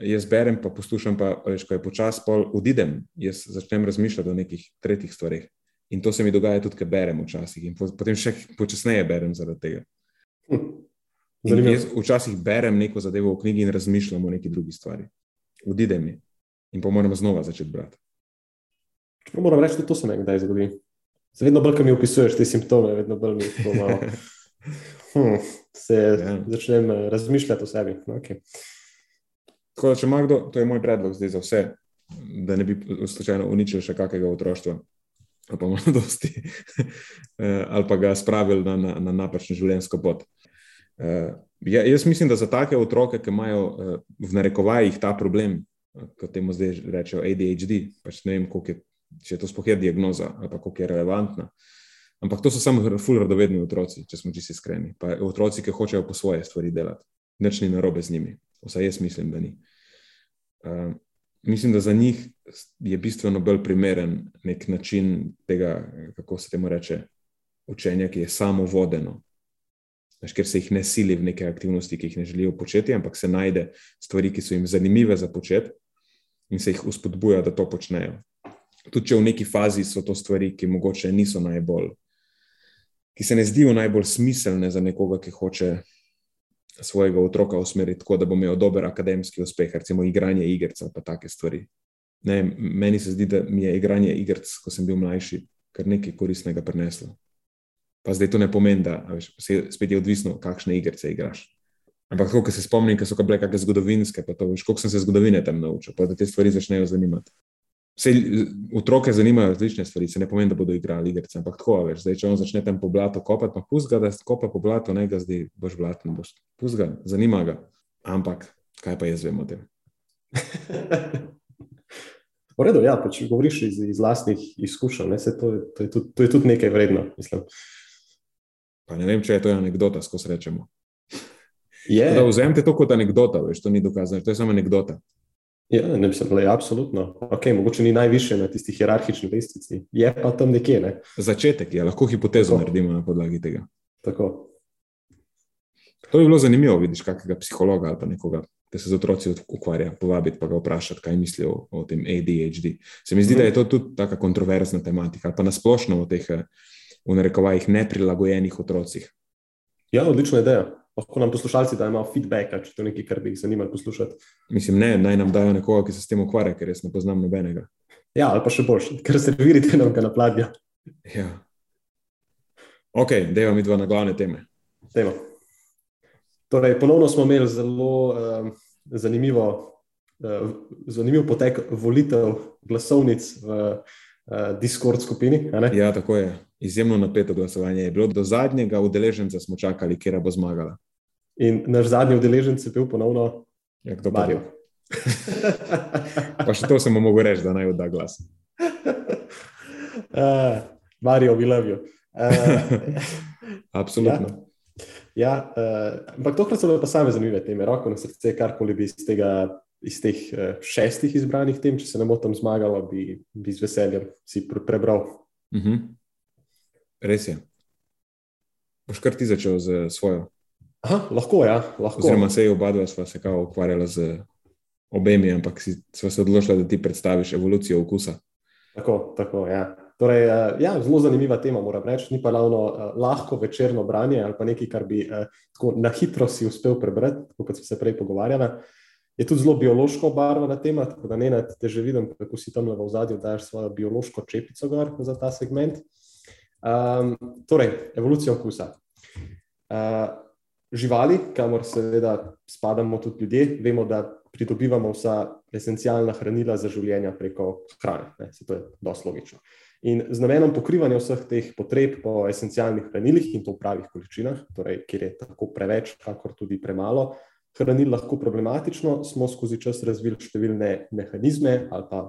Jaz berem, pa poslušam, pa veš, ko je počasi, pol odidem, jaz začnem razmišljati o nekih tretjih stvarih. In to se mi dogaja tudi, ker berem včasih, in potem še počasneje berem zaradi tega. Hm. Jaz včasih berem neko zadevo v knjigi in razmišljam o neki drugi stvari. Odide mi in pa moram znova začeti brati. Moram reči, da to se mi kdaj zgodi. Vedno bolj, ko mi opisuješ te simptome, vedno bolj mi to malo. Hm, se ja. začnem eh, razmišljati o sebi. Okay. Tako da, če ima kdo, to je moj predlog zdaj za vse, da ne bi slučajno uničil še kakega otroštva, ali pa mladosti, eh, ali pa ga spravil na, na, na napačno življenjsko pot. Uh, ja, jaz mislim, da za take otroke, ki imajo uh, v narekovajih ta problem, kot temu zdaj rečejo ADHD, pač ne vem, je, če je to sploh je diagnoza ali kako je relevantna. Ampak to so samo fulradovedni otroci, če smo čisto iskreni. Pa otroci, ki hočejo po svoje stvari delati, nič ni narobe z njimi. Vsaj jaz mislim, da ni. Uh, mislim, da za njih je bistveno bolj primeren nek način tega, kako se temu reče, učenja, ki je samo vodeno, Veš, ker se jih ne sili v neke aktivnosti, ki jih ne želijo početi, ampak se najde stvari, ki so jim zanimive za početi in se jih uspodbuja, da to počnejo. Tudi če v neki fazi so to stvari, ki mogoče niso najbolj, ki se ne zdijo najbolj smiselne za nekoga, ki hoče svojega otroka usmeriti tako, da bo imel dober akademski uspeh, recimo igranje iger ali pa take stvari. Ne, meni se zdi, da mi je igranje iger, ko sem bil mlajši, kar nekaj koristnega prineslo. Pa zdaj to ne pomeni, da veš, spet je odvisno, kakšne igrice igraš. Ampak, ko se spomnim, da so bile kakšne zgodovinske, pa to veš, koliko sem se zgodovine tam naučil, pa da te stvari začnejo zanimati. Vse otroke zanimajo različne stvari, se ne pomeni, da bodo igrali igrice, ampak tako veš. Zdaj, če on začne tam po blatu kopati, pa puzga, da kopa po blatu, ne ga zdaj boš blaten, boš puzga, zanima ga. Ampak, kaj pa jaz vem o tem? V redu, ja, če govoriš iz, iz vlastnih izkušenj, to, to, to, to je tudi nekaj vredno, mislim. Pa ne vem, če je to anekdota, ko se rečemo. Yeah. Vzemite to kot anekdota, veš, to ni dokazano, to je samo anekdota. Ja, ne bi se rekli, absolutno. Okay, mogoče ni najviše na tisti hierarhični lestvici, je pa tam nekje. Ne? Začetek je, lahko hipotezo Tako. naredimo na podlagi tega. Tako. To bi bilo zanimivo, vidiš, kakega psihologa ali pa nekoga, ki se z otroci ukvarja, povabiti pa ga vprašati, kaj misli o, o tem ADHD. Se mi zdi, mm. da je to tudi tako kontroverzna tematika, pa nasplošno o teh v narekovajih neprilagojenih otrocih. Ja, odlična ideja. Lahko nam poslušalci dajo malo feedbacka, če to nekaj, kar bi jih zanimalo poslušati. Mislim, ne, naj nam dajo nekoga, ki se s tem ukvarja, ker jaz ne poznam nobenega. Ja, ali pa še boljši, ker se vidite, da ga napladja. Ja. Ok, dejva mi dva na glavne teme. Tema. Torej, ponovno smo imeli zelo uh, zanimivo, uh, zanimiv potek volitev glasovnic v uh, Discord skupini. Ja, tako je izjemno napeto glasovanje je bilo. Do zadnjega udeleženca smo čakali, kje bo zmagala. In naš zadnji udeleženec je bil ponovno ja, Marijo. pa še to sem mogel reči, da naj odda glas. uh, Marijo, we love you. Uh, Absolutno. Ja, ja uh, ampak tokrat so bile pa same zanimive teme, roko na srce, karkoli bi iz, tega, iz teh uh, šestih izbranih tem, če se ne motim, zmagalo, bi, bi z veseljem si prebral. Uh mhm. -huh. Res je. Boš kar ti začel z svojo? Aha, lahko, ja. Lahko. Oziroma, se je oba dva sva se kao ukvarjala z obemi, ampak si sva se odločila, da ti predstaviš evolucijo okusa. Tako, tako, ja. Torej, eh, ja, zelo zanimiva tema, moram reči. Ni pa ravno uh, lahko večerno branje ali pa nekaj, kar bi uh, tako na hitro si uspel prebrati, kot smo se prej pogovarjali. Je tudi zelo biološko obarvana tema, tako da ne te že vidim, kako si tam v zadju daš svojo biološko čepico gor za ta segment. Um, torej, evolucija okusa. Uh, živali, kamor seveda spadamo tudi ljudje, vemo, da pridobivamo vsa esencialna hranila za življenje preko hrane. Ne, to je dosti logično. In z namenom pokrivanja vseh teh potreb po esencialnih hranilih in to v pravih količinah, torej, kjer je tako preveč, kakor tudi premalo hranil lahko problematično, smo skozi čas razvili številne mehanizme ali pa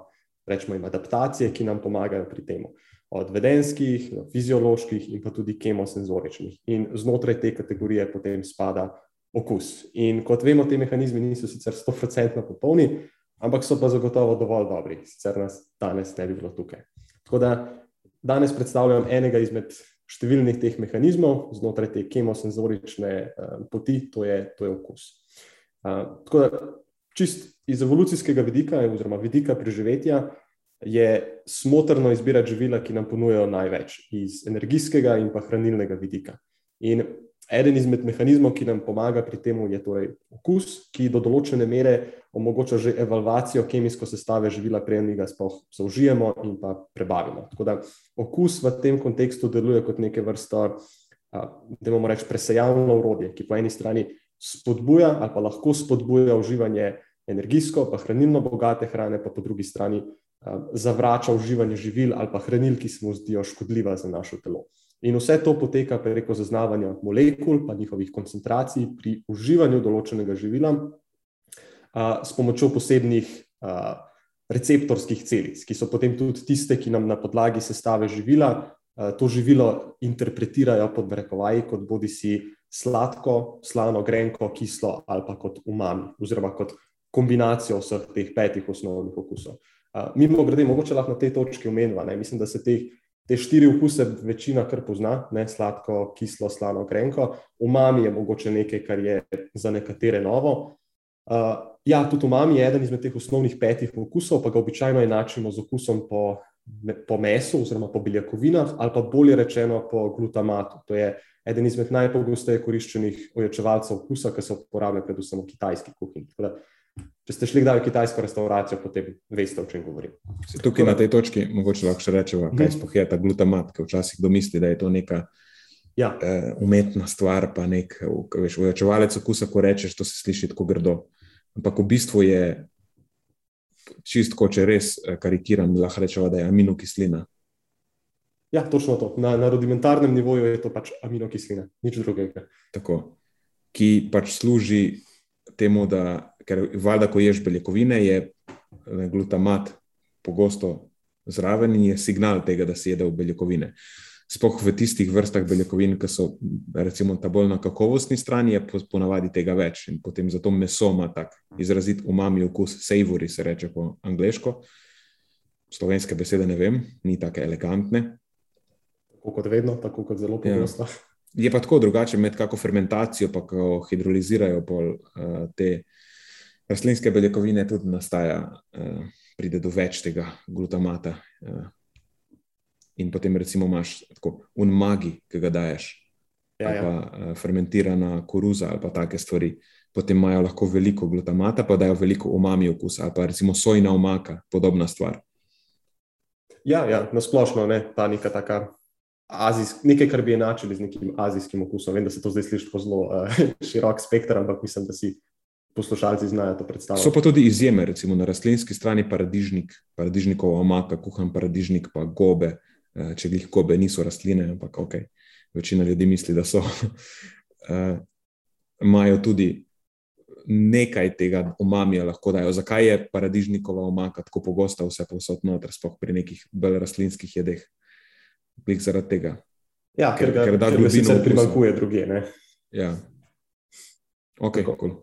rečemo jim adaptacije, ki nam pomagajo pri tem. Od vedenskih, fizioloških in pa tudi kemosenzoričnih. In znotraj te kategorije potem spada okus. In kot vemo, te mehanizmi niso sicer 100% popolni, ampak so pa zagotovo dovolj dobri, sicer nas danes ne bi bilo tukaj. Tako da danes predstavljam enega izmed številnih teh mehanizmov znotraj te kemosenzorične uh, poti, to je, to je okus. Uh, tako da, čist iz evolucijskega vidika, oziroma vidika preživetja, je smotrno izbirati živila, ki nam ponujajo največ, iz energijskega in pa hranilnega vidika. In Eden izmed mehanizmov, ki nam pomaga pri tem, je torej okus, ki do določene mere omogoča že evalvacijo kemijske sestave živila, preden ga sploh zaužijemo in pa prebavimo. Tako da okus v tem kontekstu deluje kot neke vrste, da imamo reči, presejalno urodje, ki po eni strani spodbuja ali pa lahko spodbuja uživanje energijsko, pa hranilno bogate hrane, pa po drugi strani zavrača uživanje živil ali pa hranil, ki se mu zdijo škodljiva za naše telo. In vse to poteka preko zaznavanja molekul, pa njihovih koncentracij pri uživanju določenega živila a, s pomočjo posebnih a, receptorskih celic, ki so potem tudi tiste, ki nam na podlagi sestave živila a, to živilo interpretirajo pod rekovaji kot bodi si sladko, slano, grenko, kislo ali pa kot umami, oziroma kot kombinacijo vseh teh petih osnovnih okusov. Mimo grede, mogoče lahko na tej točki omenjava, mislim, da se teh Te štiri okuse večina kar pozna, ne sladko, kislo, slano, grenko. Umami je mogoče nekaj, kar je za nekatere novo. Uh, ja, tudi umami je eden izmed teh osnovnih petih okusov, pa ga običajno enačimo z okusom po, po mesu oziroma po beljakovinah ali pa bolje rečeno po glutamatu. To je eden izmed najpogosteje koriščenih ojačevalcev okusa, ki se uporablja predvsem v kitajski kuhinji. Če ste šli kdaj v kitajsko restauracijo, potem veste, o čem govorim. Tukaj na tej točki mogoče lahko še rečemo, kaj mhm. sploh je ta glutamat, ki včasih domisli, da je to neka ja. uh, umetna stvar, pa nek veš, ujačevalec okusa, ko rečeš, to se sliši tako grdo. Ampak v bistvu je čistko, če res eh, karikiram, lahko rečemo, da je aminokislina. Ja, točno to. Na, na rudimentarnem nivoju je to pač aminokislina, nič drugega. Tako, ki pač služi temu, da ker valjda, ko ješ beljakovine, je glutamat pogosto zraven in je signal tega, da si jedel beljakovine. Sploh v tistih vrstah beljakovin, ki so recimo ta bolj na kakovostni strani, je ponavadi tega več in potem zato meso ima tak izrazit umami okus, savory se reče po angliško. Slovenske besede ne vem, ni tako elegantne. Tako kot vedno, tako kot zelo ja. pogosto. Ja. Je pa tako drugače med kako fermentacijo, pa ko hidrolizirajo pol, uh, te uh, rastlinske beljakovine tudi nastaja, uh, pride do več tega glutamata. Uh, in potem, recimo, imaš tako unmagi, ki ga daješ, ja, ali ja. pa uh, fermentirana koruza ali pa take stvari. Potem imajo lahko veliko glutamata, pa dajo veliko umami okusa, ali pa recimo sojna omaka, podobna stvar. Ja, ja na splošno ne, ta neka taka. Azijsk, nekaj, kar bi enačili z nekim azijskim okusom. Vem, da se to zdaj sliši zelo uh, širok spekter, ampak mislim, da si poslušalci znajo to predstavljati. So pa tudi izjeme, recimo na rastlinski strani paradižnik, paradižnikov omaka, kuhan paradižnik, pa gobe, eh, če jih gobe niso rastline, ampak ok, večina ljudi misli, da so. Eh, imajo tudi nekaj tega omamija, lahko dajo. Zakaj je paradižnikova omaka tako pogosta, vse posod noter, sploh pri nekih bolj rastlinskih jedeh? Blik zaradi tega. Ja, ker, ker, ker da globino primankuje druge. Ne? Ja. Ok, cool.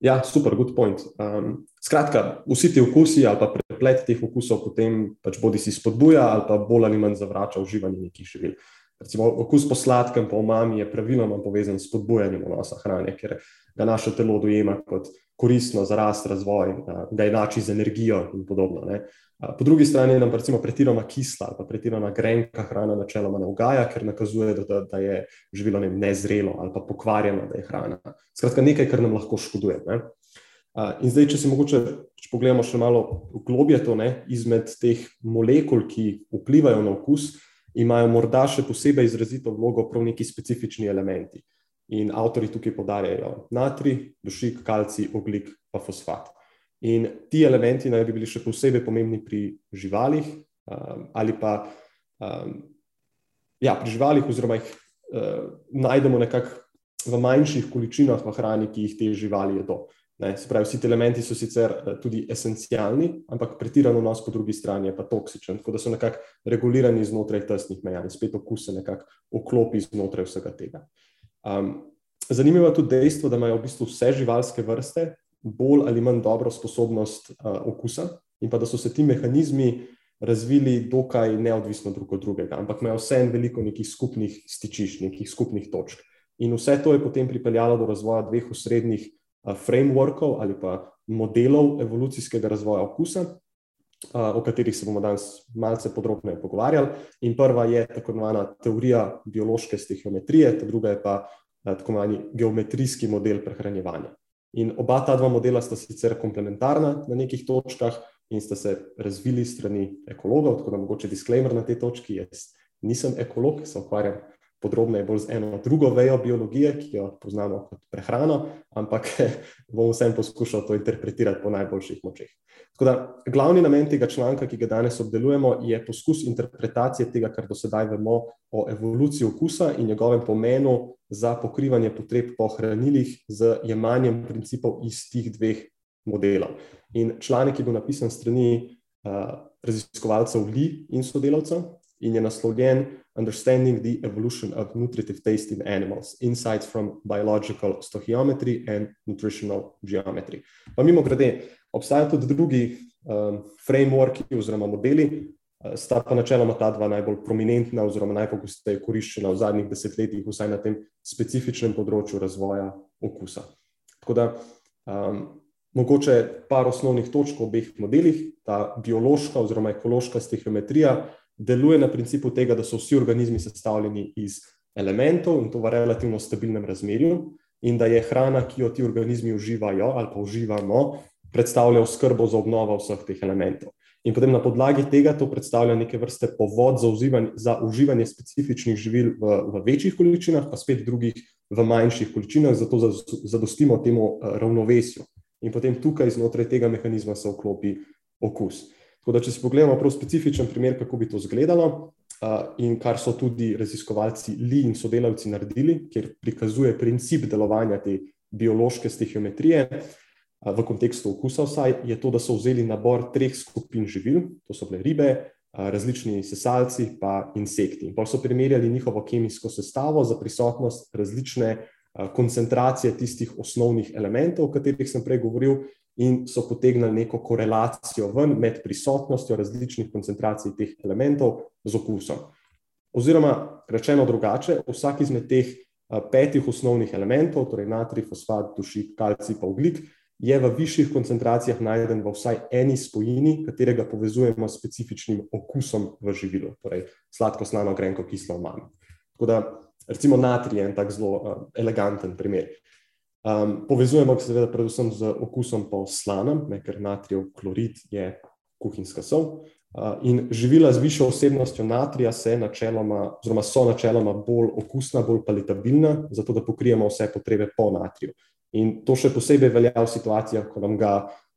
Ja, super, good point. Um, skratka, vsi ti okusi ali pa preplet teh okusov potem pač bodi si spodbuja ali pa bolj ali manj zavrača uživanje nekih živil. Recimo, okus po sladkem, po omami je praviloma povezan s spodbujanjem vnosa hrane, ker ga naše telo dojema kot koristno za rast, razvoj, da enači z energijo in podobno. Ne. Po drugi strani nam recimo pretirana kisla ali pretirana grenka hrana načeloma ne ugaja, ker nakazuje, da, da je živilo ne, nezrelo ali pa pokvarjeno, da je hrana. Skratka, nekaj, kar nam lahko škoduje. Ne. In zdaj, če si mogoče če pogledamo še malo globje to, ne, izmed teh molekul, ki vplivajo na okus, imajo morda še posebej izrazito vlogo prav neki specifični elementi. In avtori tukaj podarjajo natrij, dušik, kalci, oglik, pa fosfat. In ti elementi naj bi bili še posebej pomembni pri živalih, um, ali pa um, ja, pri živalih, oziroma jih uh, najdemo nekako v manjših količinah v hrani, ki jih te živali jedo. Ne, se pravi, vsi ti elementi so sicer eh, tudi esencialni, ampak pretirano nos po drugi strani je pa toksičen, tako da so nekako regulirani znotraj tesnih meja in spet okus se nekako vklopi znotraj vsega tega. Um, zanimivo je tudi dejstvo, da imajo v bistvu vse živalske vrste bolj ali manj dobro sposobnost uh, okusa in pa da so se ti mehanizmi razvili dokaj neodvisno drug od drugega, ampak imajo vse en veliko nekih skupnih stičišč, nekih skupnih točk. In vse to je potem pripeljalo do razvoja dveh osrednjih frameworkov ali pa modelov evolucijskega razvoja okusa, o katerih se bomo danes malce podrobneje pogovarjali. In prva je tako imenovana teorija biološke stihiometrije, ta druga je pa tako imenovani geometrijski model prehranjevanja. In oba ta dva modela sta sicer komplementarna na nekih točkah in sta se razvili strani ekologov, tako da mogoče disclaimer na tej točki, jaz nisem ekolog, se ukvarjam podrobneje bolj z eno drugo vejo biologije, ki jo poznamo kot prehrano, ampak bom vsem poskušal to interpretirati po najboljših močeh. Tako da glavni namen tega članka, ki ga danes obdelujemo, je poskus interpretacije tega, kar do sedaj vemo o evoluciji okusa in njegovem pomenu za pokrivanje potreb po hranilih z jemanjem principov iz tih dveh modelov. In članek je bil napisan strani uh, raziskovalcev Li in sodelavcev in je naslovljen Understanding the Evolution of Nutritive Taste in Animals: Insights from Biological Stoichiometry and Nutritional Geometry. Pa mimo grede, obstajajo tudi drugi um, frameworki oziroma modeli, uh, sta pa načeloma ta dva najbolj prominentna oziroma najpogosteje koriščena v zadnjih desetletjih, vsaj na tem specifičnem področju razvoja okusa. Tako da, um, mogoče par osnovnih točk v obeh modelih, ta biološka oziroma ekološka stihiometrija deluje na principu tega, da so vsi organizmi sestavljeni iz elementov in to v relativno stabilnem razmerju, in da je hrana, ki jo ti organizmi uživajo ali pa uživamo, predstavlja skrbo za obnovo vseh teh elementov. In potem na podlagi tega to predstavlja neke vrste povod za, uzivanje, za uživanje specifičnih živil v, v večjih količinah, pa spet drugih v manjših količinah, zato zadostimo temu eh, ravnovesju. In potem tukaj znotraj tega mehanizma se vklopi okus. Tako da, če si pogledamo prav specifičen primer, kako bi to izgledalo, in kar so tudi raziskovalci Li in sodelavci naredili, kjer prikazuje princip delovanja te biološke stihiometrije v kontekstu okusa, vsaj je to, da so vzeli nabor treh skupin živil, to so bile ribe, različni sesalci pa insekti. Pa so primerjali njihovo kemijsko sestavo za prisotnost različne koncentracije tistih osnovnih elementov, o katerih sem prej govoril, in so potegnili neko korelacijo ven med prisotnostjo različnih koncentracij teh elementov z okusom. Oziroma, rečeno drugače, vsak izmed teh petih osnovnih elementov, torej natrij, fosfat, dušik, kalcij in oglik, je v višjih koncentracijah najden v vsaj eni spojini, katerega povezujemo s specifičnim okusom v živilu, torej sladko, slano, grenko, kislo, manj. Tako da, recimo, natrij je en tak zelo uh, eleganten primer. Um, povezujemo ga seveda predvsem z okusom po slanem, ne, ker natrijev klorid je kuhinjska sol. Uh, in živila z višjo vsebnostjo natrija se načeloma, oziroma so načeloma bolj okusna, bolj palitabilna, zato da pokrijemo vse potrebe po natriju. In to še posebej velja v situacijah, ko nam ga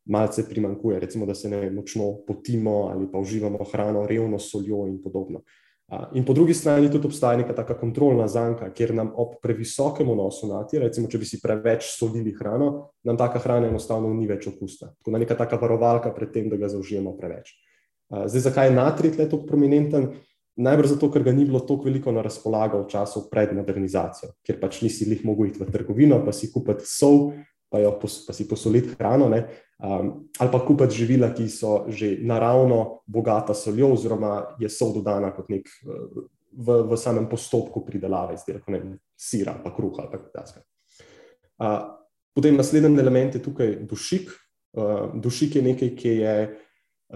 malce primankuje, recimo, da se ne močno potimo ali pa uživamo hrano revno soljo in podobno. In po drugi strani tudi obstaja neka taka kontrolna zanka, kjer nam ob previsokem vnosu natrija, recimo, če bi si preveč solili hrano, nam taka hrana enostavno ni več okusna. Tako da neka taka varovalka pred tem, da ga zaužijemo preveč. Zdaj, zakaj je natrij tle tako prominenten? Najbrž zato, ker ga ni bilo tako veliko na razpolago v času pred modernizacijo, ker pač nisi jih mogel iti v trgovino, pa si kupiti sol, pa, jo, pa si posoliti hrano, ne? um, ali pa kupiti živila, ki so že naravno bogata soljo, oziroma je sol dodana kot nek v, v samem postopku pridelave, izdelka, ne sira, pa kruha ali kaj takega. Uh, potem naslednji element je tukaj dušik. Uh, dušik je nekaj, ki je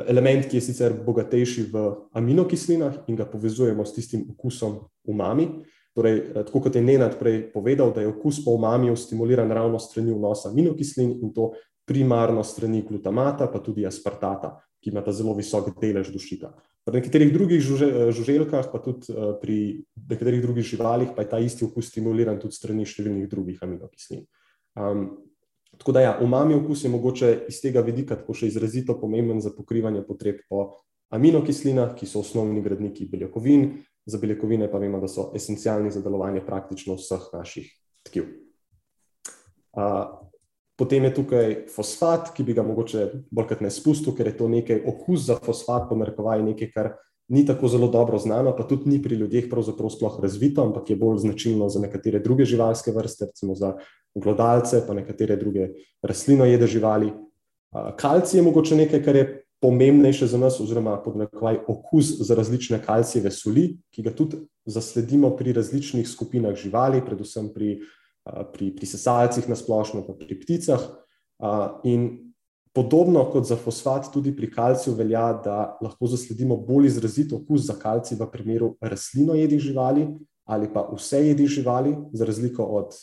element, ki je sicer bogatejši v aminokislinah in ga povezujemo s tistim okusom umami. Torej, eh, tako kot je Nenad prej povedal, da je okus po umamiju stimuliran ravno strani vnosa aminokislin in to primarno strani glutamata, pa tudi aspartata, ki ima ta zelo visok delež dušika. Pri nekaterih drugih eh, žuželkah, pa tudi eh, pri nekaterih drugih živalih, pa je ta isti okus stimuliran tudi strani številnih drugih aminokislin. Um, tako da, ja, umami okus je mogoče iz tega vidika tako še izrazito pomemben za pokrivanje potreb po aminokislinah, ki so osnovni gradniki beljakovin, za beljakovine pa vemo, da so esencialni za delovanje praktično vseh naših tkiv. Potem je tukaj fosfat, ki bi ga mogoče bolj kot ne spustil, ker je to nekaj okus za fosfat, po narekovaji nekaj, kar ni tako zelo dobro znano, pa tudi ni pri ljudeh pravzaprav sploh razvito, ampak je bolj značilno za nekatere druge živalske vrste, recimo za glodalce, pa nekatere druge rastlinojede živali. Kalci je mogoče nekaj, kar je pomembnejše za nas, oziroma podnebni okus za različne kalcijeve soli, ki ga tudi zasledimo pri različnih skupinah živali, predvsem pri, pri, pri sesalcih, na splošno, pa pri pticah. In podobno kot za fosfat, tudi pri kalciju velja, da lahko zasledimo bolj izrazit okus za kalcij v primeru rastlinojedih živali ali pa vse jedih živali, za razliko od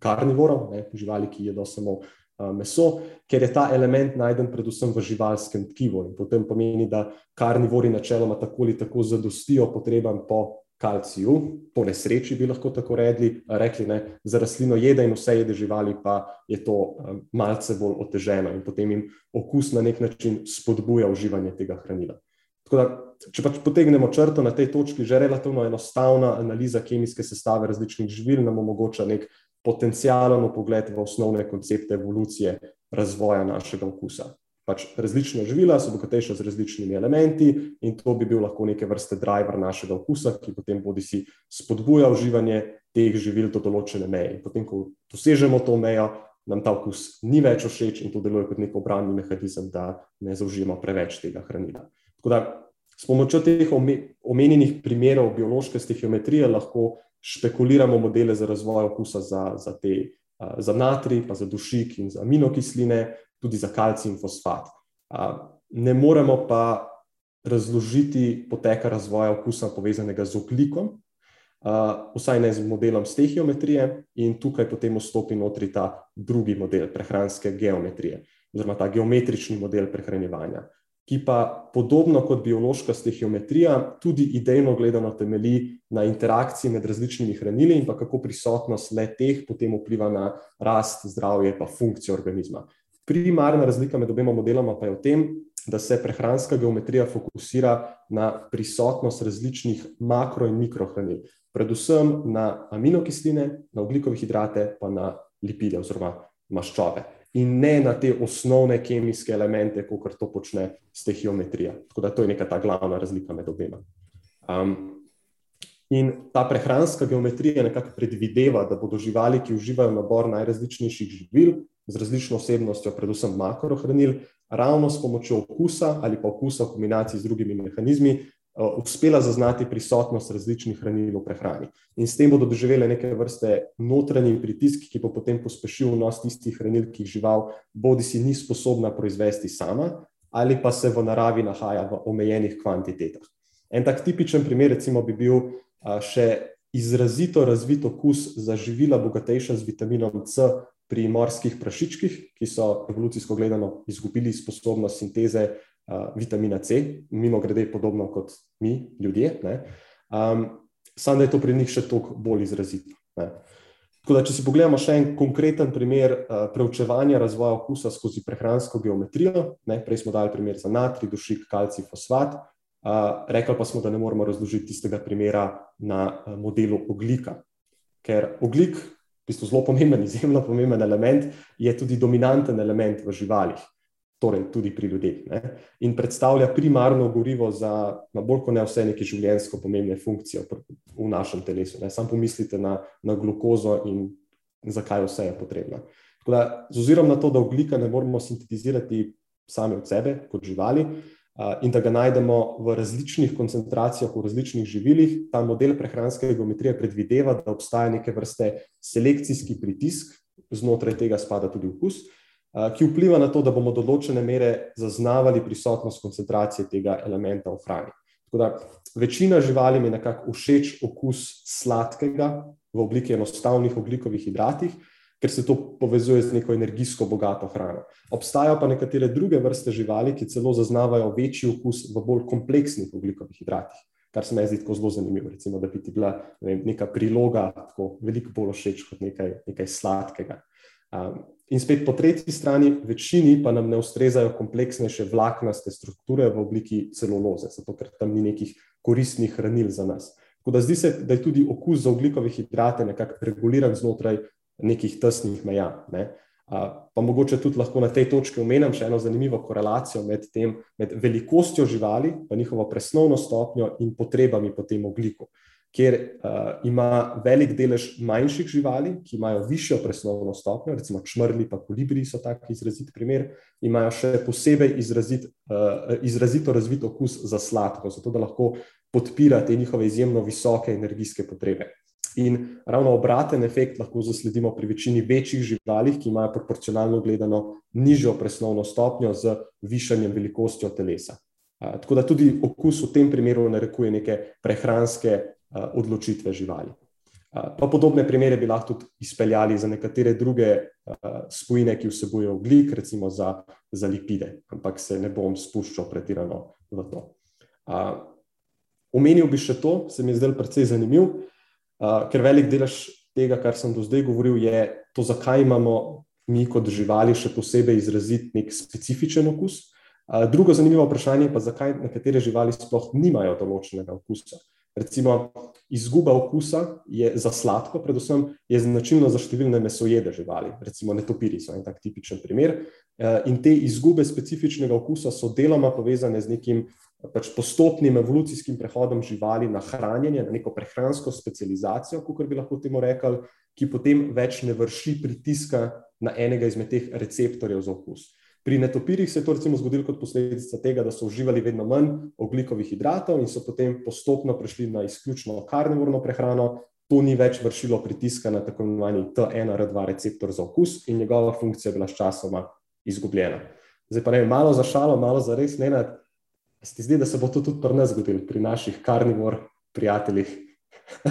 karnivorov, živali, ki jedo samo meso, ker je ta element najden predvsem v živalskem tkivu in potem pomeni, da karnivori načeloma tako ali tako zadostijo potrebam po kalciju, po nesreči bi lahko tako redli, rekli, ne, za rastlino jede in vse jede živali pa je to malce bolj oteženo in potem jim okus na nek način spodbuja uživanje tega hranila. Tako da, če pač potegnemo črto na tej točki, že relativno enostavna analiza kemijske sestave različnih živil nam omogoča nek potencijalen pogled v osnovne koncepte evolucije razvoja našega okusa. Pač različna živila so bogatejša z različnimi elementi, in to bi bil lahko neke vrste driver našega okusa, ki potem bodi si spodbuja uživanje teh živil do določene meje. In potem, ko dosežemo to mejo, nam ta okus ni več všeč in to deluje kot nek obrambni mehanizem, da ne zaužijemo preveč tega hranila. Tako da s pomočjo teh omenjenih primerov biološke stihiometrije lahko špekuliramo modele za razvoj okusa za, za, te, za natrij, pa za dušik in za aminokisline, tudi za kalcij in fosfat. Ne moremo pa razložiti poteka razvoja okusa povezanega z oglikom, vsaj ne z modelom stehiometrije, in tukaj potem vstopi notri ta drugi model prehranske geometrije, oziroma ta geometrični model prehranjevanja ki pa podobno kot biološka stehiometrija, tudi idejno gledano temelji na interakciji med različnimi hranili in pa kako prisotnost le teh potem vpliva na rast, zdravje in funkcijo organizma. Primarna razlika med obema modeloma pa je v tem, da se prehranska geometrija fokusira na prisotnost različnih makro in mikrohranil, predvsem na aminokisline, na oglikove hidrate, pa na lipide oziroma maščobe in ne na te osnovne kemijske elemente, kot to počne stehiometrija. Tako da to je neka ta glavna razlika med obema. Um, in ta prehranska geometrija nekako predvideva, da bodo živali, ki uživajo nabor najrazličnejših živil z različno osebnostjo, predvsem makrohranil, ravno s pomočjo okusa ali pa okusa v kombinaciji z drugimi mehanizmi, Eh, uspela zaznati prisotnost različnih hranil v prehrani. In s tem bodo doživele neke vrste notranji pritisk, ki bo potem pospešil vnos tistih hranil, ki jih žival bodi si ni sposobna proizvesti sama, ali pa se v naravi nahaja v omejenih kvantitetah. En tak tipičen primer, recimo, bi bil še izrazito razvit okus za živila, bogatejša z vitaminom C. Pri morskih prašičkih, ki so evolucijsko gledano izgubili sposobnost sinteze uh, vitamina C, mimo grede, podobno kot mi, ljudje. Um, Samo da je to pri njih še toliko bolj izrazito. Da, če si pogledamo še en konkreten primer uh, preučevanja razvoja okusa skozi prehransko geometrijo, ne, prej smo dali primer za natrij, dušik, kalcij, fosfat, uh, rekli pa smo, da ne moremo razložiti tistega primera na uh, modelu oglika. Ker oglik, v bistvu zelo pomemben, izjemno pomemben element, je tudi dominanten element v živalih torej tudi pri ljudeh. Ne? In predstavlja primarno gorivo za, na bolj kot ne vse, neke življenjsko pomembne funkcije v našem telesu. Ne? Sam pomislite na, na glukozo in zakaj vse je potrebno. Da, z ozirom na to, da oglika ne moremo sintetizirati sami od sebe, kot živali, in da ga najdemo v različnih koncentracijah, v različnih živilih, ta model prehranske geometrije predvideva, da obstaja neke vrste selekcijski pritisk, znotraj tega spada tudi okus, ki vpliva na to, da bomo do določene mere zaznavali prisotnost koncentracije tega elementa v hrani. Tako da večina živali je nekako všeč okus sladkega v obliki enostavnih oglikovih hidratih, ker se to povezuje z neko energijsko bogato hrano. Obstajajo pa nekatere druge vrste živali, ki celo zaznavajo večji okus v bolj kompleksnih oglikovih hidratih. Kar se mi zdi tako zelo zanimivo, recimo, da bi ti bila ne vem, neka priloga tako veliko bolj všeč kot nekaj, nekaj sladkega. Um, In spet po tretji strani, večini pa nam ne ustrezajo kompleksnejše vlaknaste strukture v obliki celuloze, zato ker tam ni nekih koristnih hranil za nas. Tako da zdi se, da je tudi okus za oglikove hidrate nekako reguliran znotraj nekih tesnih meja. Ne? Pa mogoče tudi lahko na tej točki omenim še eno zanimivo korelacijo med, tem, med velikostjo živali, pa njihovo presnovno stopnjo in potrebami po tem ogliku. Ker uh, ima velik delež manjših živali, ki imajo višjo presnovno stopnjo, recimo črli, pa kolibri so tako izrazit primer, imajo še posebej izrazit, uh, izrazito razvit okus za sladko, zato da lahko podpira te njihove izjemno visoke energijske potrebe. In ravno obraten efekt lahko zasledimo pri večini večjih živali, ki imajo proporcionalno gledano nižjo presnovno stopnjo z višanjem velikostjo telesa. Tako da tudi okus v tem primeru narekuje neke prehranske odločitve živali. Pa podobne primere bi lahko tudi izpeljali za nekatere druge spojine, ki vsebujejo oglik, recimo za, za lipide, ampak se ne bom spuščal pretirano v to. Omenil bi še to, se mi je zdel precej zanimivo ker velik delež tega, kar sem do zdaj govoril, je to, zakaj imamo mi kot živali še posebej izrazit nek specifičen okus. Drugo zanimivo vprašanje pa je, zakaj nekatere živali sploh nimajo določenega okusa. Recimo, izguba okusa je za sladko, predvsem je značilno za številne mesojede živali, recimo netopiri so en tak tipičen primer. Uh, in te izgube specifičnega okusa so deloma povezane z nekim pač postopnim evolucijskim prehodom živali na hranjenje, na neko prehransko specializacijo, kot bi lahko temu rekli, ki potem več ne vrši pritiska na enega izmed teh receptorjev za okus. Pri netopirjih se je to recimo zgodilo kot posledica tega, da so uživali vedno manj oglikovih hidratov in so potem postopno prešli na izključno karnivorno prehrano. To ni več vršilo pritiska na tako imenovani T1R2 receptor za okus in njegova funkcija je bila sčasoma izgubljena. Zdaj pa ne, malo za šalo, malo za res, ne, Se ti zdi, da se bo to tudi pri nas zgodilo, pri naših karnivor prijateljih?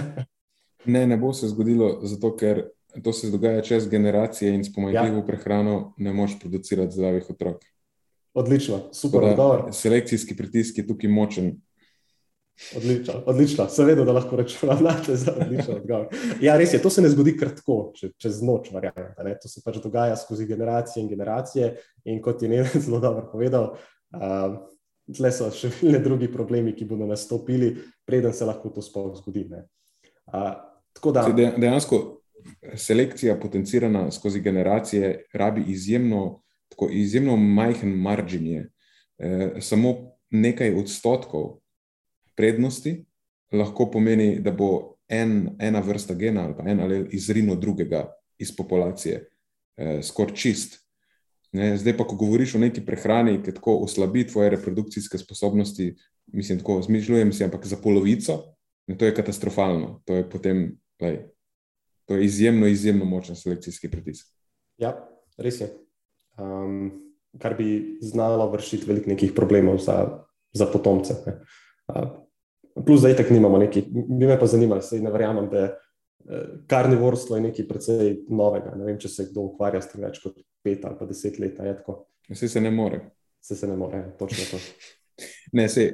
ne, ne bo se zgodilo, zato ker to se dogaja čez generacije in s pomanjkljivo ja. prehrano ne moš producirati zdravih otrok. Odlično, super, dobro. Selekcijski pritisk je tukaj močen. Odlično, odlično. Seveda, da lahko da je to odlično odgovor. Ja, res je, to se ne zgodi kratko, če, čez noč, varianta, to se pač dogaja skozi generacije in generacije. In kot je Neven zelo dobro povedal, uh, tle so še številni drugi problemi, ki bodo nastopili, preden se lahko to sploh zgodi. Da, dejansko selekcija, potencirana skozi generacije, rabi izjemno, tako, izjemno majhen margin. Je. E, samo nekaj odstotkov prednosti lahko pomeni, da bo en, ena vrsta gena ali pa en ali izrino drugega iz populacije e, skoraj čist. Ne, zdaj pa, ko govoriš o neki prehrani, ki tako oslabi tvoje reprodukcijske sposobnosti, mislim, tako zmišljujem si, ampak za polovico, ne, to je katastrofalno. To je potem, lej, to je izjemno, izjemno močen selekcijski pritisk. Ja, res je. Um, kar bi znalo vršiti veliko nekih problemov za, za potomce. Uh, plus, zdaj tako nimamo neki, bi me pa zanimalo, sej ne verjamem, da je. Karnivorstvo je nekaj precej novega. Ne vem, če se kdo ukvarja s tem več kot pet ali pa deset let. Vse se ne more. Vse se ne more, ja, točno to. ne, se,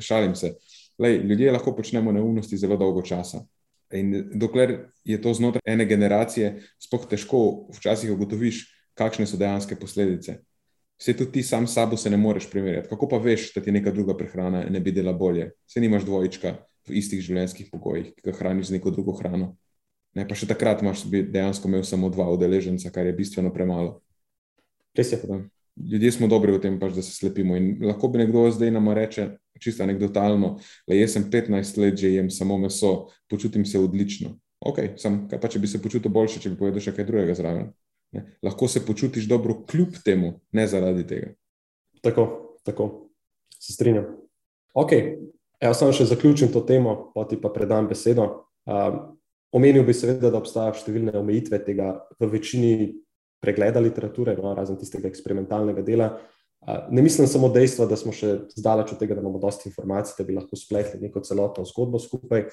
šalim se. Lej, ljudje lahko počnemo neumnosti zelo dolgo časa. In dokler je to znotraj ene generacije, spoh težko včasih ugotoviš, kakšne so dejanske posledice. Vse tudi ti sam s sabo se ne moreš primerjati. Kako pa veš, da ti neka druga prehrana ne bi dela bolje? Se nimaš dvojčka v istih življenjskih pogojih, ki ga hraniš z neko drugo hrano. Ne, pa še takrat imaš dejansko imel samo dva udeleženca, kar je bistveno premalo. Res je. Da, ljudje smo dobri v tem, pač, da se slepimo. In lahko bi nekdo zdaj nam reče, čisto anekdotalno, da jaz sem 15 let že jem samo meso, počutim se odlično. Ok, sam, kaj pa če bi se počutil boljše, če bi povedal še kaj drugega zraven. Ne? Lahko se počutiš dobro kljub temu, ne zaradi tega. Tako, tako. Se strinjam. Ok, jaz samo še zaključim to temo, pa ti pa predam besedo. Um, omenil bi seveda, da obstajajo številne omejitve tega v večini pregleda literature, no, razen tistega eksperimentalnega dela. Ne mislim samo dejstva, da smo še zdaleč od tega, da imamo dosti informacij, da bi lahko spletli neko celotno zgodbo skupaj,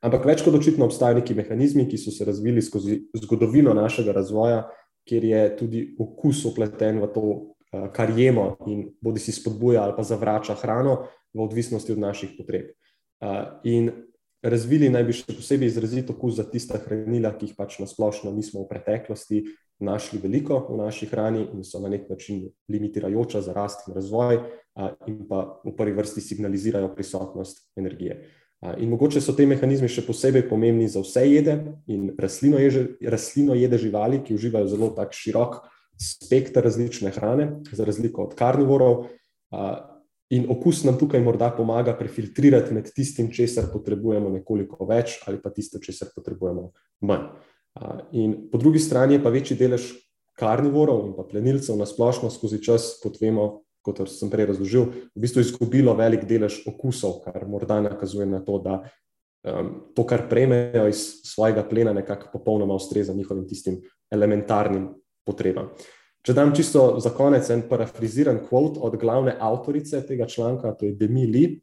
ampak več kot očitno obstajajo neki mehanizmi, ki so se razvili skozi zgodovino našega razvoja, kjer je tudi okus upleten v to, kar jemo in bodi si spodbuja ali pa zavrača hrano v odvisnosti od naših potreb. In razvili naj bi še posebej izrazito okus za tista hranila, ki jih pač nasplošno nismo v preteklosti našli veliko v naši hrani in so na nek način limitirajoča za rast in razvoj, in pa v prvi vrsti signalizirajo prisotnost energije. In mogoče so te mehanizmi še posebej pomembni za vse jede in rastlino jede, rastlino jede živali, ki uživajo zelo tak širok spektr različne hrane, za razliko od karnivorov. In okus nam tukaj morda pomaga prefiltrirati med tistim, česar potrebujemo nekoliko več, ali pa tisto, česar potrebujemo manj. In po drugi strani je pa večji delež karnivorov in pa plenilcev na splošno skozi čas, kot vemo, kot sem prej razložil, v bistvu izgubilo velik delež okusov, kar morda nakazuje na to, da um, to, kar prejmejo iz svojega plena, nekako popolnoma ustreza njihovim tistim elementarnim potrebam. Če dam čisto za konec en parafraziran kvot od glavne avtorice tega članka, to je Demi Lee.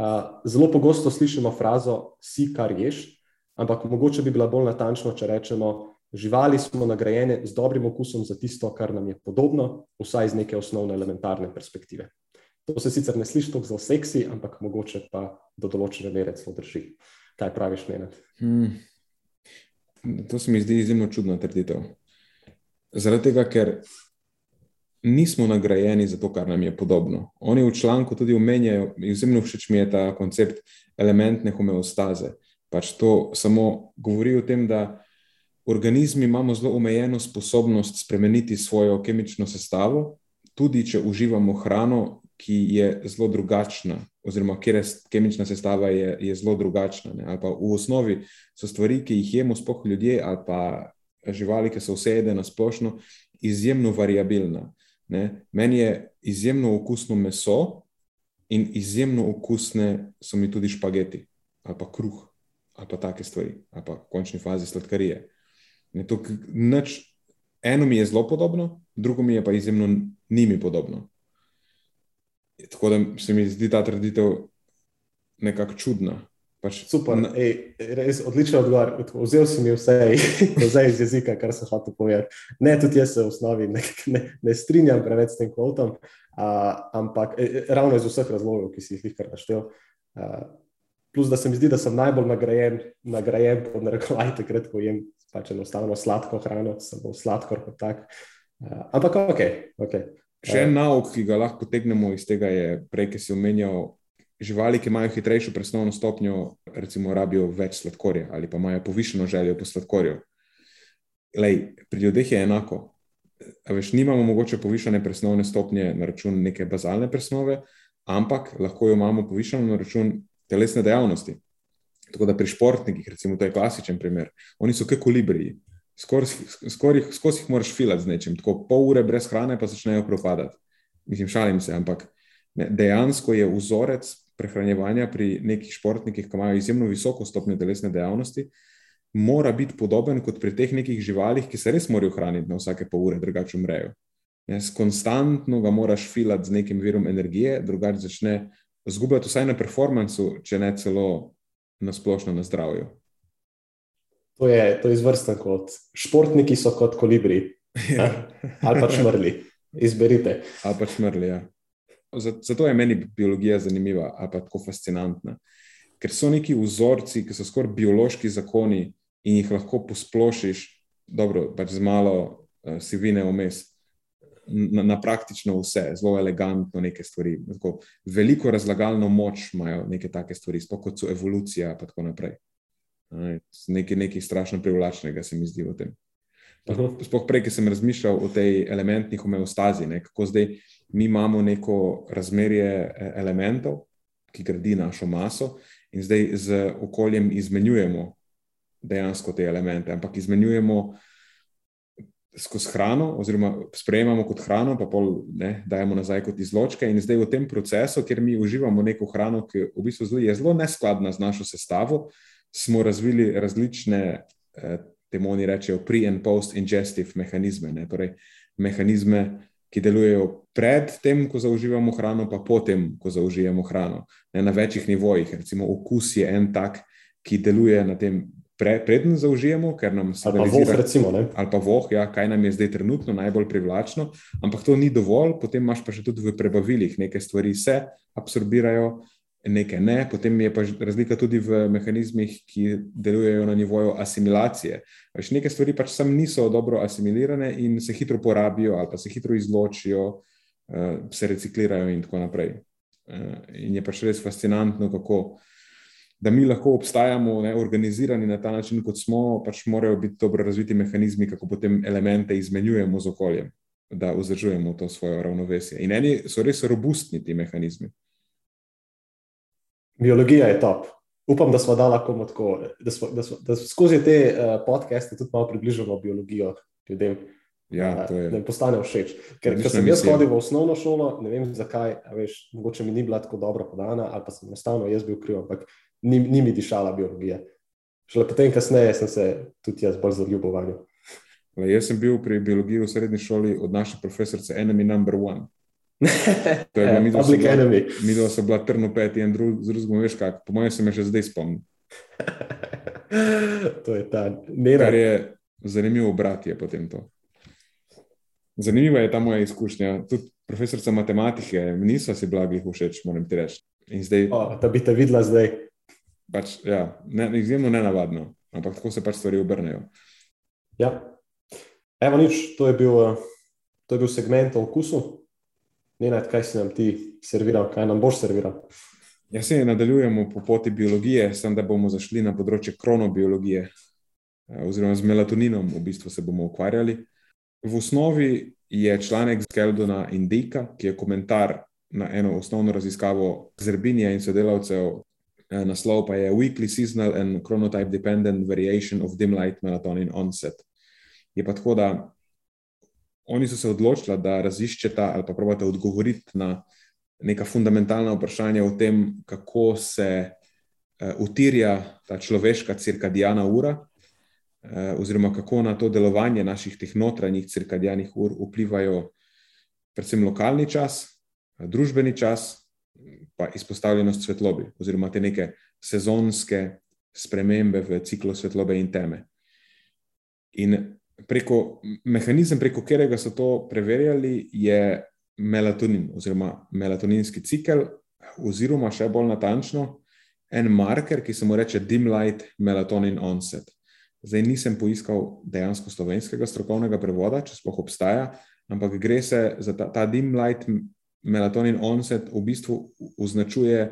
Uh, zelo pogosto slišimo frazo: si kar ješ, ampak mogoče bi bila bolj natančna, če rečemo: živali smo nagrajene z dobrim okusom za tisto, kar nam je podobno, vsaj iz neke osnovne elementarne perspektive. To se sicer ne sliši tako zelo seksi, ampak mogoče pa do določene mere celo drži. Kaj praviš, Nenad? Hmm. To se mi zdi izjemno čudno trditev. Zaradi tega, ker nismo nagrajeni za to, kar nam je podobno. Oni v članku tudi omenjajo, izjemno všeč mi je ta koncept elementne homeostaze. Pač to samo govori o tem, da organizmi imamo zelo omejeno sposobnost spremeniti svojo kemično sestavo, tudi če uživamo hrano, ki je zelo drugačna, oziroma kjer je kemična sestava je, je zelo drugačna. V osnovi so stvari, ki jih jemo, spoh ljudje ali pa živali, ki so vse jede na splošno, izjemno variabilna. Ne? Meni je izjemno okusno meso in izjemno okusne so mi tudi špageti ali pa kruh ali pa take stvari, ali pa v končni fazi sladkarije. To, nič, eno mi je zelo podobno, drugo mi je pa izjemno njimi podobno. Tako da se mi zdi ta trditev nekako čudna. Pač, Super, na, ej, res odličen odgovor. Vzel si mi vse, vse iz jezika, kar sem hotel povedati. Ne, tudi jaz se v osnovi ne, ne, ne strinjam preveč s tem kvotom, uh, ampak e, ravno iz vseh razlogov, ki si jih kar naštel. Uh, plus, da se mi zdi, da sem najbolj nagrajen, nagrajen pod narekovaj, takrat, ko jem pač enostavno sladko hrano, samo sladkor kot tak. Uh, ampak ok. okay. Še en nauk, ki ga lahko potegnemo iz tega, je prej, ki si omenjal živali, ki imajo hitrejšo presnovno stopnjo, recimo, rabijo več sladkorja ali pa imajo povišeno željo po sladkorju. Lej, pri ljudeh je enako. Veš, nimamo mogoče povišene presnovne stopnje na račun neke bazalne presnove, ampak lahko jo imamo povišeno na račun telesne dejavnosti. Tako da pri športnikih, recimo, to je klasičen primer, oni so kot kolibriji. Skoraj jih moraš filati z nečim, tako pol ure brez hrane, pa začnejo propadati. Mislim, šalim se, ampak ne, dejansko je vzorec prehranjevanja pri nekih športnikih, ki imajo izjemno visoko stopnjo telesne dejavnosti, mora biti podoben kot pri teh nekih živalih, ki se res morajo hraniti na vsake pol ure, drugače umrejo. Konstantno ga moraš filati z nekim virom energije, drugače začne zgubljati vsaj na performancu, če ne celo na splošno na zdravju. To je, to je izvrsten kot športniki, so kot kolibri. Ja. Ali pa šmrli, izberite. Ali pa šmrli, ja. Zato je meni biologija zanimiva, ali pa tako fascinantna. Ker so neki vzorci, ki so skoraj biološki zakoni in jih lahko posplošiš, dobro, pač z malo uh, sivine vmes, na, na praktično vse, zelo elegantno neke stvari. Tako, veliko razlagalno moč imajo neke take stvari, sploh kot so evolucija in tako naprej. Nekaj, nekaj strašno privlačnega se mi zdi v tem. Sploh prej, ki sem razmišljal o tej elementni homeostazi, ne, kako zdaj mi imamo neko razmerje e, elementov, ki gradi našo maso, in zdaj z okoljem izmenjujemo dejansko te elemente, ampak izmenjujemo skozi hrano, oziroma sprejemamo kot hrano, pa pol ne, dajemo nazaj kot izločke. In zdaj v tem procesu, kjer mi uživamo neko hrano, ki v bistvu zelo, je zelo neskladna z našo sestavo, smo razvili različne. Eh, temu oni rečejo pre- and post-ingestive mehanizme, ne? torej mehanizme, ki delujejo pred tem, ko zaužijemo hrano, pa potem, ko zaužijemo hrano. Ne? Na večjih nivojih, recimo okus je en tak, ki deluje na tem. Preden zaužijemo, ker nam se zdi, da je to voh, ja, kaj nam je zdaj trenutno najbolj privlačno, ampak to ni dovolj, potem imaš pa še tudi v prebavilih, neke stvari se absorbirajo, nekaj ne. Potem je pa razlika tudi v mehanizmih, ki delujejo na nivoju asimilacije. Veš, neke stvari pač sam niso dobro asimilirane in se hitro porabijo, ali pa se hitro izločijo, eh, se reciklirajo in tako naprej. Eh, in je pač res fascinantno, kako. Da mi lahko obstajamo ne, organizirani na ta način, kot smo, pač morajo biti dobro razviti mehanizmi, kako potem elemente izmenjujemo z okoljem. da vzdržujemo to svoje ravnovesje. In eni so res robustni ti mehanizmi. Biologija je top. Upam, da smo dali komu tako, da, smo, da, smo, da skozi te uh, podcaste tudi malo približamo biologijo ljudem. Ja, je. Da jim postane všeč. Ker, ker sem jaz hodil v osnovno šolo, ne vem zakaj, veš, mogoče mi ni bila tako dobro podana, ali pa sem enostavno jaz bil kriv, ampak ni, ni mi dišala biologija. Šele potem, kasneje, sem se tudi jaz bolj zaljubil. Jaz sem bil pri biologiji v srednji šoli od naše profesorice Enemy Number One. To je bilo mi, da so bila, mi dva so bila trnopeti in drug, z drugim veš kak. Po mojem se me še zdaj spomnim. to je ta nera. Kar je zanimivo obrat je potem to. Zanimiva je ta moja izkušnja. Tudi profesorica matematike, niso si blagih všeč, moram ti reči. Zdaj, o, da bi te videla zdaj. Pač, ja, ne, izjemno nenavadno, ampak tako se pač stvari obrnejo. Ja. Evo, nič, to je bil, eh, to je bil segment o okusu. Ne vem, kaj si nam ti serviral, kaj nam boš serviral. Jaz se nadaljujemo po poti biologije, sem da bomo zašli na področje kronobiologije, eh, oziroma z melatoninom, v bistvu se bomo ukvarjali. V osnovi je članek Skeldona Indika, ki je komentar na eno osnovno raziskavo Zerbinija in sodelavcev, naslov pa je Weekly Seasonal and Chronotype Dependent Variation of Dim Light Melatonin Onset. Je pa tako, da oni so se odločili, da raziščeta ali pa pravite odgovoriti na neka fundamentalna vprašanja o tem, kako se uh, utirja ta človeška cirkadijana ura, uh, oziroma kako na to delovanje naših teh notranjih cirkadijanih ur vplivajo predvsem lokalni čas, družbeni čas, pa izpostavljenost svetlobi, oziroma te neke sezonske spremembe v ciklu svetlobe in teme. In preko mehanizem, preko katerega so to preverjali, je melatonin, oziroma melatoninski cikel, oziroma še bolj natančno, en marker, ki se mu reče dim light melatonin onset. Zdaj nisem poiskal dejansko slovenskega strokovnega prevoda, če sploh obstaja, ampak gre se za ta, ta dim light melatonin onset, v bistvu označuje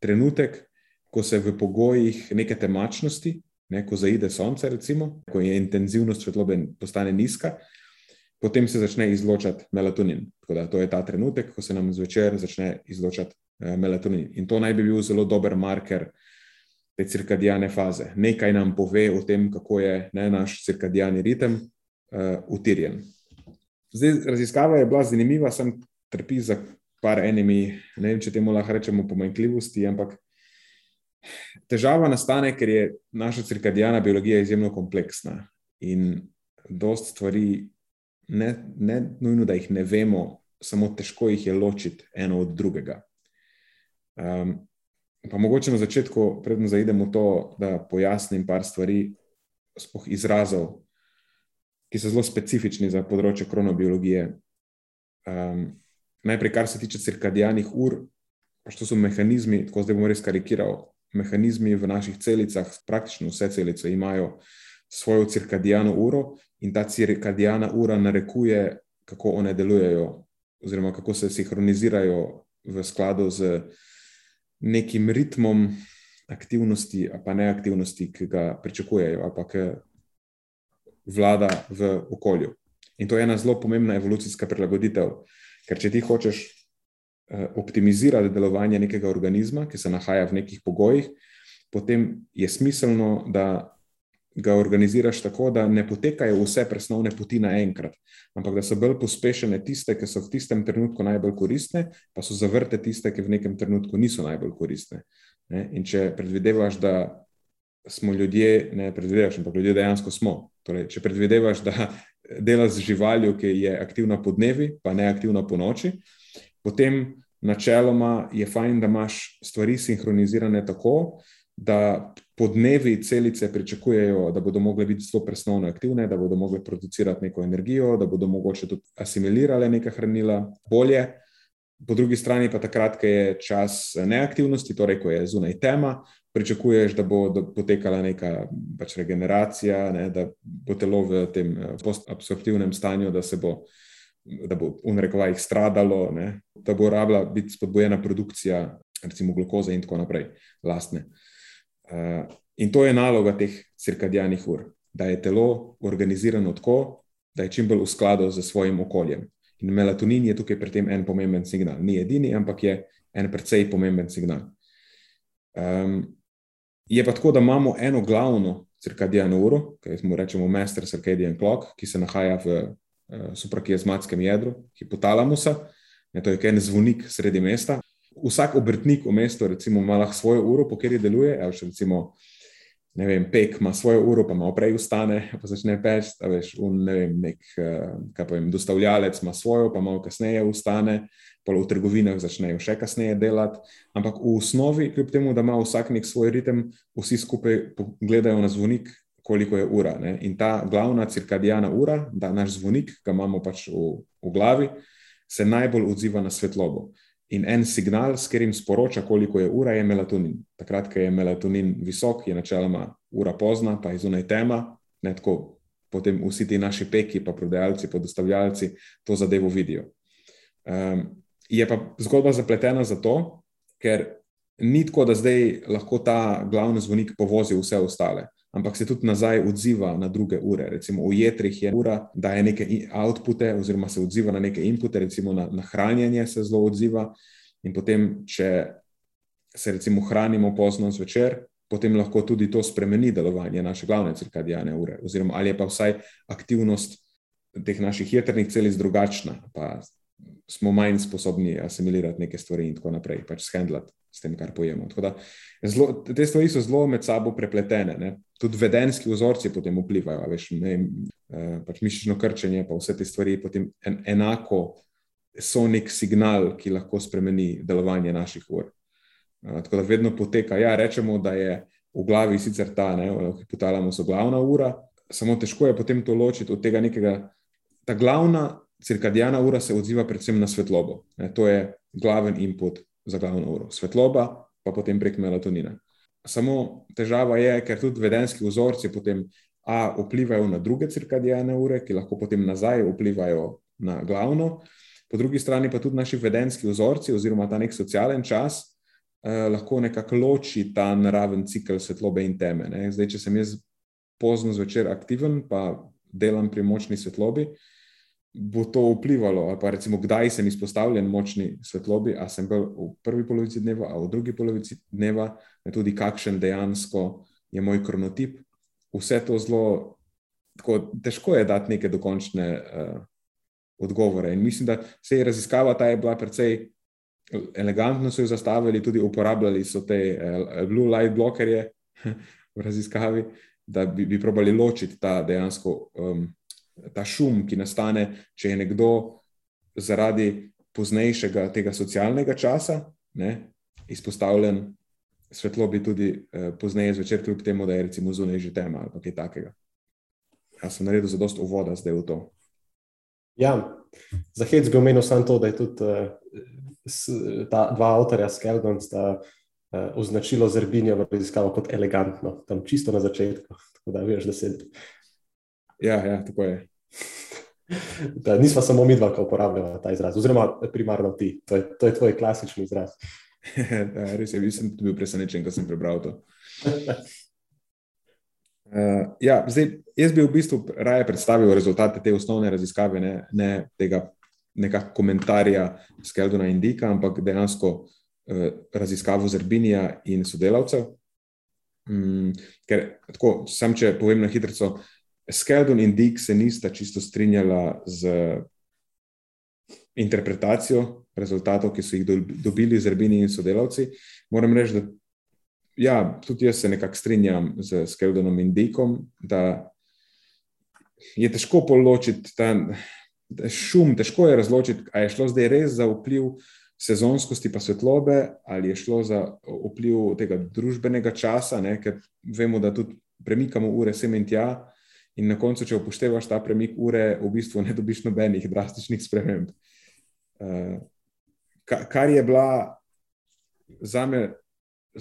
trenutek, ko se v pogojih neke temačnosti, ne, ko zaide sonce, recimo, ko je intenzivnost svetlobe postane nizka, potem se začne izločati melatonin. Da, to je ta trenutek, ko se nam zvečer začne izločati eh, melatonin. In to naj bi bil zelo dober marker te cirkadijane faze. Nekaj nam pove o tem, kako je ne, naš cirkadijani ritem uh, utirjen. Zdaj, raziskava je bila zanimiva, sem trpi za par enimi, ne vem, če temu lahko rečemo pomanjkljivosti, ampak Težava nastane, ker je naša cirkadijana biologija izjemno kompleksna in dosta stvari, ne, ne nujno, da jih ne vemo, samo težko jih je ločiti eno od drugega. Um, pa mogoče na začetku, predem zaidemo v to, da pojasnim par stvari, spoh izrazov, ki so zelo specifični za področje kronobiologije. Um, najprej, kar se tiče cirkadijanih ur, pa to so mehanizmi, tako zdaj bom res karikiral, mehanizmi v naših celicah, praktično vse celice imajo svojo cirkadijano uro in ta cirkadijana ura narekuje, kako one delujejo, oziroma kako se sinhronizirajo v skladu z nekim ritmom aktivnosti, pa ne aktivnosti, ki ga pričakujejo, ali pa ki vlada v okolju. In to je ena zelo pomembna evolucijska prilagoditev, ker če ti hočeš Eh, optimizirati delovanje nekega organizma, ki se nahaja v nekih pogojih, potem je smiselno, da ga organiziraš tako, da ne potekajo vse presnovne poti naenkrat, ampak da so bolj pospešene tiste, ki so v tistem trenutku najbolj koristne, pa so zavrte tiste, ki v nekem trenutku niso najbolj koristne. In če predvidevaš, da smo ljudje, ne predvidevaš, ampak ljudje dejansko smo. Torej, če predvidevaš, da delaš z živaljo, ki je aktivna po dnevi, pa ne aktivna po noči, potem načeloma je fajn, da imaš stvari sinhronizirane tako, da po dnevi celice pričakujejo, da bodo mogle biti zelo presnovno aktivne, da bodo mogle producirati neko energijo, da bodo mogoče tudi asimilirale neka hranila bolje. Po drugi strani pa takrat, ko je čas neaktivnosti, torej ko je zunaj tema, pričakuješ, da bo potekala neka pač regeneracija, ne, da bo telo v tem eh, postabsorptivnem stanju, da se bo da bo v narekovajih stradalo, ne, da bo rabila biti spodbojena produkcija, recimo glukoze in tako naprej, lastne. Uh, in to je naloga teh cirkadijanih ur, da je telo organizirano tako, da je čim bolj v skladu z svojim okoljem. In melatonin je tukaj pri tem en pomemben signal. Ni edini, ampak je en precej pomemben signal. Um, je pa tako, da imamo eno glavno cirkadijano uro, ki smo rečemo Master Circadian Clock, ki se nahaja v uh, suprakiazmatskem jedru hipotalamusa. Je to je en zvonik sredi mesta. Vsak obrtnik v mestu, recimo, ima lahko svojo uro, po kateri deluje. Evo, še, recimo, ne vem, pek ima svojo uro, pa malo prej ustane, pa začne peč. Veš, un, ne vem, nek, kaj pa jim dostavljalec ima svojo, pa malo kasneje ustane, pa v trgovinah začnejo še kasneje delati. Ampak v osnovi, kljub temu, da ima vsak nek svoj ritem, vsi skupaj gledajo na zvonik, koliko je ura. Ne? In ta glavna cirkadijana ura, da naš zvonik, ki imamo pač v, v glavi, se najbolj odziva na svetlobo. In en signal, s katerim sporoča, koliko je ura, je melatonin. Takrat, ko je melatonin visok, je načeloma ura pozna, pa je zunaj tema, ne tako. Potem vsi ti naši peki, pa prodajalci, pa dostavljalci to zadevo vidijo. Um, je pa zgodba zapletena zato, ker ni tako, da zdaj lahko ta glavni zvonik povozi vse ostale ampak se tudi nazaj odziva na druge ure. Recimo v jedrih je ura, da je neke outpute, oziroma se odziva na neke inpute, recimo na, na hranjenje se zelo odziva. In potem, če se recimo hranimo pozno zvečer, potem lahko tudi to spremeni delovanje naše glavne cirkadijane ure, oziroma ali je pa vsaj aktivnost teh naših jedrnih celic drugačna. Pa smo manj sposobni asimilirati neke stvari in tako naprej, pač shendlati s tem, kar pojemo. Da, zlo, te stvari so zelo med sabo prepletene. Ne? Tudi vedenski vzorci potem vplivajo, veš, ne, eh, pač mišično krčenje, pa vse te stvari potem en, enako so nek signal, ki lahko spremeni delovanje naših ur. Eh, tako da vedno poteka. Ja, rečemo, da je v glavi sicer ta, ne, hipotalamus, glavna ura, samo težko je potem to ločiti od tega nekega. Ta glavna cirkadijana ura se odziva predvsem na svetlobo. Ne, to je glaven input za glavno uro. Svetloba, pa potem prek melatonina. Samo težava je, ker tudi vedenski vzorci potem A vplivajo na druge cirkadijane ure, ki lahko potem nazaj vplivajo na glavno, po drugi strani pa tudi naši vedenski vzorci oziroma ta nek socialen čas eh, lahko nekako loči ta naraven cikl svetlobe in teme. Ne. Zdaj, če sem jaz pozno zvečer aktiven, pa delam pri močni svetlobi, eh, bo to vplivalo, ali pa recimo, kdaj sem izpostavljen močni svetlobi, ali sem bil v prvi polovici dneva, ali v drugi polovici dneva, in tudi kakšen dejansko je moj kronotip. Vse to zelo tako, težko je dati neke dokončne uh, odgovore. In mislim, da se je raziskava ta je bila precej elegantno, so jo zastavili, tudi uporabljali so te uh, blue light blockerje v raziskavi, da bi, bi probali ločiti ta dejansko. Um, ta šum, ki nastane, če je nekdo zaradi poznejšega tega socialnega časa ne, izpostavljen svetlobi tudi eh, pozneje zvečer, kljub temu, da je recimo zunaj že tema ali kaj takega. Jaz sem naredil za dost uvoda zdaj v to. Ja, za hec bi omenil samo to, da je tudi s, ta dva avtorja Skeldon sta uh, označilo zrbinjo v raziskavo kot elegantno, tam čisto na začetku. Tako da veš, da se. Ja, ja, tako je. Da, nismo samo mi dva, ki uporabljamo ta izraz, oziroma primarno ti. To je, to je tvoj klasični izraz. da, res je, sem bil presenečen, ko sem prebral to. Uh, ja, zdaj, jaz bi v bistvu raje predstavil rezultate te osnovne raziskave, ne, ne tega nekakšnega komentarja Skeldona in Dika, ampak dejansko uh, raziskavo Zerbinija in sodelavcev. Um, ker, tako, sam če povem na hitro, Skeldon in Dick se nista čisto strinjala z interpretacijo rezultatov, ki so jih dobili z Rbini in sodelavci. Moram reči, da ja, tudi jaz se nekako strinjam z Skeldonom in Dickom, da je težko poločiti ta šum, težko je razločiti, ali je šlo zdaj res za vpliv. Sezonskosti pa svetlobe, ali je šlo za vpliv tega družbenega časa, ne, ker vemo, da tudi premikamo ure sem in tja, in na koncu, če upoštevaš ta premik ure, v bistvu ne dobiš nobenih drastičnih sprememb. Uh, kar je bila za me,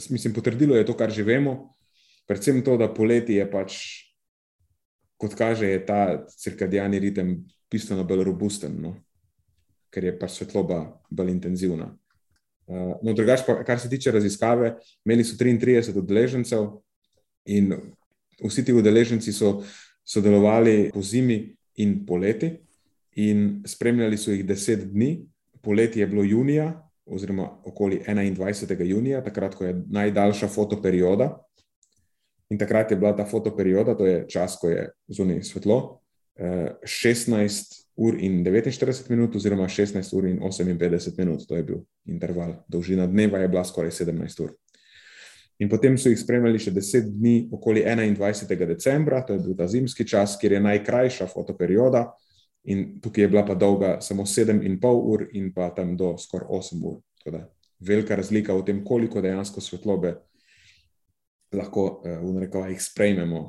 mislim, potrdilo je to, kar že vemo, predvsem to, da poleti je pač, kot kaže, je ta cirkadijani ritem bistveno bolj robusten, no? ker je pač svetloba bolj intenzivna. Uh, no, drugač, pa, kar se tiče raziskave, imeli so 33 udeležencev in vsi ti udeleženci so sodelovali po zimi in poleti. in spremljali so jih deset dni, poletje je bilo junija, oziroma okoli 21. junija, takrat, ko je najdaljša fotoperioda. In takrat je bila ta fotoperioda, to je čas, ko je zunaj svetlo, 16 eh, ur in 49 minut, oziroma 16 ur in 58 minut, to je bil interval. Dolžina dneva je bila skoraj 17 ur. In potem so jih spremljali še 10 dni, okoli 21. decembra, to je bil ta zimski čas, kjer je najkrajša fotoperioda, in tukaj je bila pa dolga samo 7,5 ur in pa tam do skoraj 8 ur. Da, velika razlika v tem, koliko dejansko svetlobe lahko eh, v narekovajih sprejmemo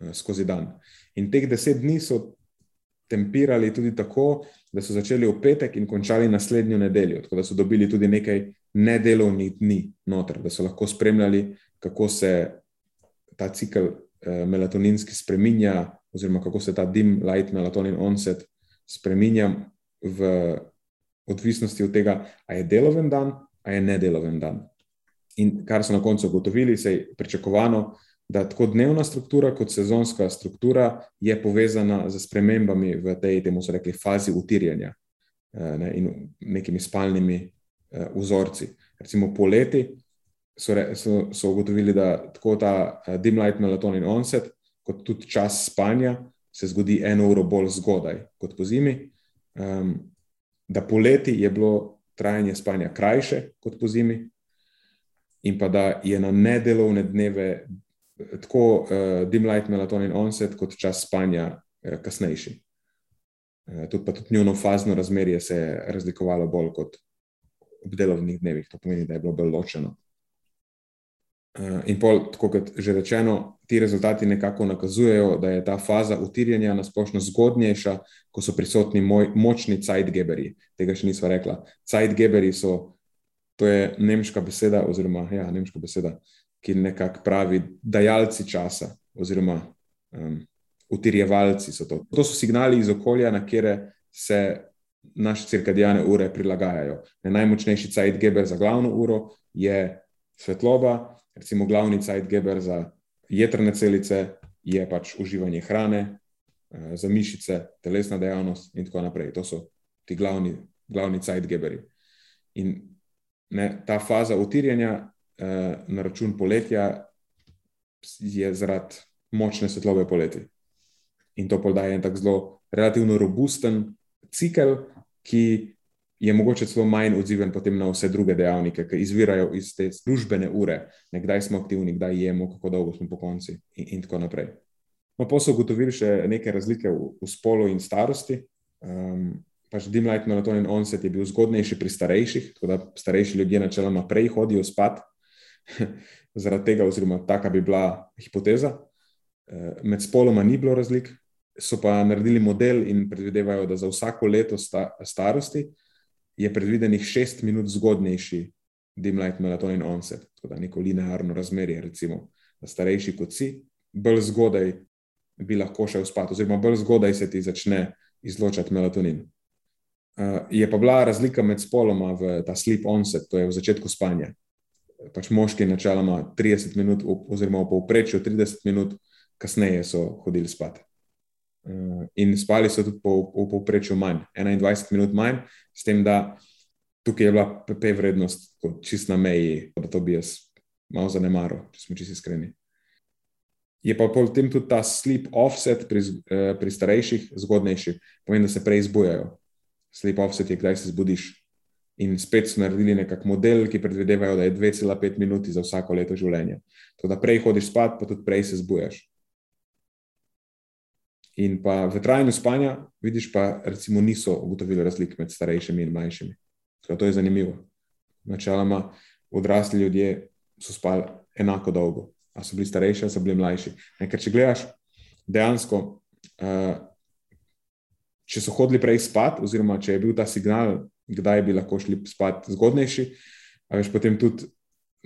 eh, skozi dan. In teh 10 dni so tempirali tudi tako, da so začeli v petek in končali naslednjo nedeljo, tako da so dobili tudi nekaj nedelovnih dni noter, da so lahko spremljali, kako se ta cikl eh, melatoninski spreminja, oziroma kako se ta dim, light, melatonin, onset spreminja v odvisnosti od tega, ali je deloven dan ali je nedeloven dan. In kar so na koncu ugotovili, se je pričakovano, da tako dnevna struktura kot sezonska struktura je povezana z spremembami v tej, temu so rekli, fazi utirjanja eh, ne, in nekimi spalnimi vzorci. Recimo poleti so, so, so ugotovili, da tako ta uh, dim light melatonin onset, kot tudi čas spanja, se zgodi eno uro bolj zgodaj kot po zimi. Um, da poleti je bilo trajanje spanja krajše kot po zimi, in pa da je na nedelovne dneve tako uh, dim light melatonin onset, kot čas spanja uh, kasnejši. Uh, tudi, tudi njuno fazno razmerje se je razlikovalo bolj kot ob delovnih dnevih, to pomeni, da je bilo bolj ločeno. Uh, in pol, tako kot že rečeno, ti rezultati nekako nakazujejo, da je ta faza utirjanja na splošno zgodnejša, ko so prisotni moj, močni Zeitgeberi. Tega še nismo rekla. Zeitgeberi so, to je nemška beseda, oziroma ja, nemška beseda, ki nekako pravi, dajalci časa, oziroma um, utirjevalci so to. To so signali iz okolja, na kere se naše cirkadijane ure prilagajajo. Ne, najmočnejši Zeitgeber za glavno uro je svetloba, recimo glavni Zeitgeber za jedrne celice je pač uživanje hrane, uh, za mišice, telesna dejavnost in tako naprej. To so ti glavni, glavni Zeitgeberi. In ne, ta faza utirjanja Eh, na račun poletja, je zaradi močne svetlobe poleti. In to podaja en tak zelo relativno robusten cikel, ki je mogoče celo manj odziven potem na vse druge dejavnike, ki izvirajo iz te službene ure, kdaj smo aktivni, kdaj jemo, kako dolgo smo po konci in, in tako naprej. No, pa so ugotovili še neke razlike v, v spolu in starosti. Um, pač dim light melatonin onset je bil zgodnejši pri starejših, tako da starejši ljudje načeloma prej hodijo spat, zaradi tega, oziroma taka bi bila hipoteza. Eh, med spoloma ni bilo razlik, so pa naredili model in predvidevajo, da za vsako leto sta, starosti je predvidenih šest minut zgodnejši dim light melatonin onset, tako da neko linearno razmerje, recimo, da starejši kot si, bolj zgodaj bi lahko šel spat, oziroma bolj zgodaj se ti začne izločati melatonin. Uh, je pa bila razlika med spoloma v ta sleep onset, to je v začetku spanja pač moški načeloma 30 minut, oziroma v povprečju 30 minut kasneje so hodili spat. Eh, in spali so tudi po, v povprečju manj, 21 minut manj, s tem, da tukaj je bila PP vrednost čist na meji, da to bi jaz malo zanemaril, če smo čisto iskreni. Je pa potem tudi ta sleep offset pri, eh, pri starejših zgodnejši, pomeni, da se prej zbujajo. Sleep offset je, kdaj se zbudiš. In spet so naredili nekak model, ki predvidevajo, da je 2,5 minuti za vsako leto življenja. To, da prej hodiš spat, pa tudi prej se zbujaš. In pa v trajanju spanja, vidiš, pa recimo niso ugotovili razlik med starejšimi in mlajšimi. To je zanimivo. Načeloma, odrasli ljudje so spali enako dolgo, a so bili starejši, a so bili mlajši. Ne, ker če gledaš, dejansko, uh, če so hodili prej spat, oziroma če je bil ta signal kdaj bi lahko šli spat zgodnejši. Veš, potem tudi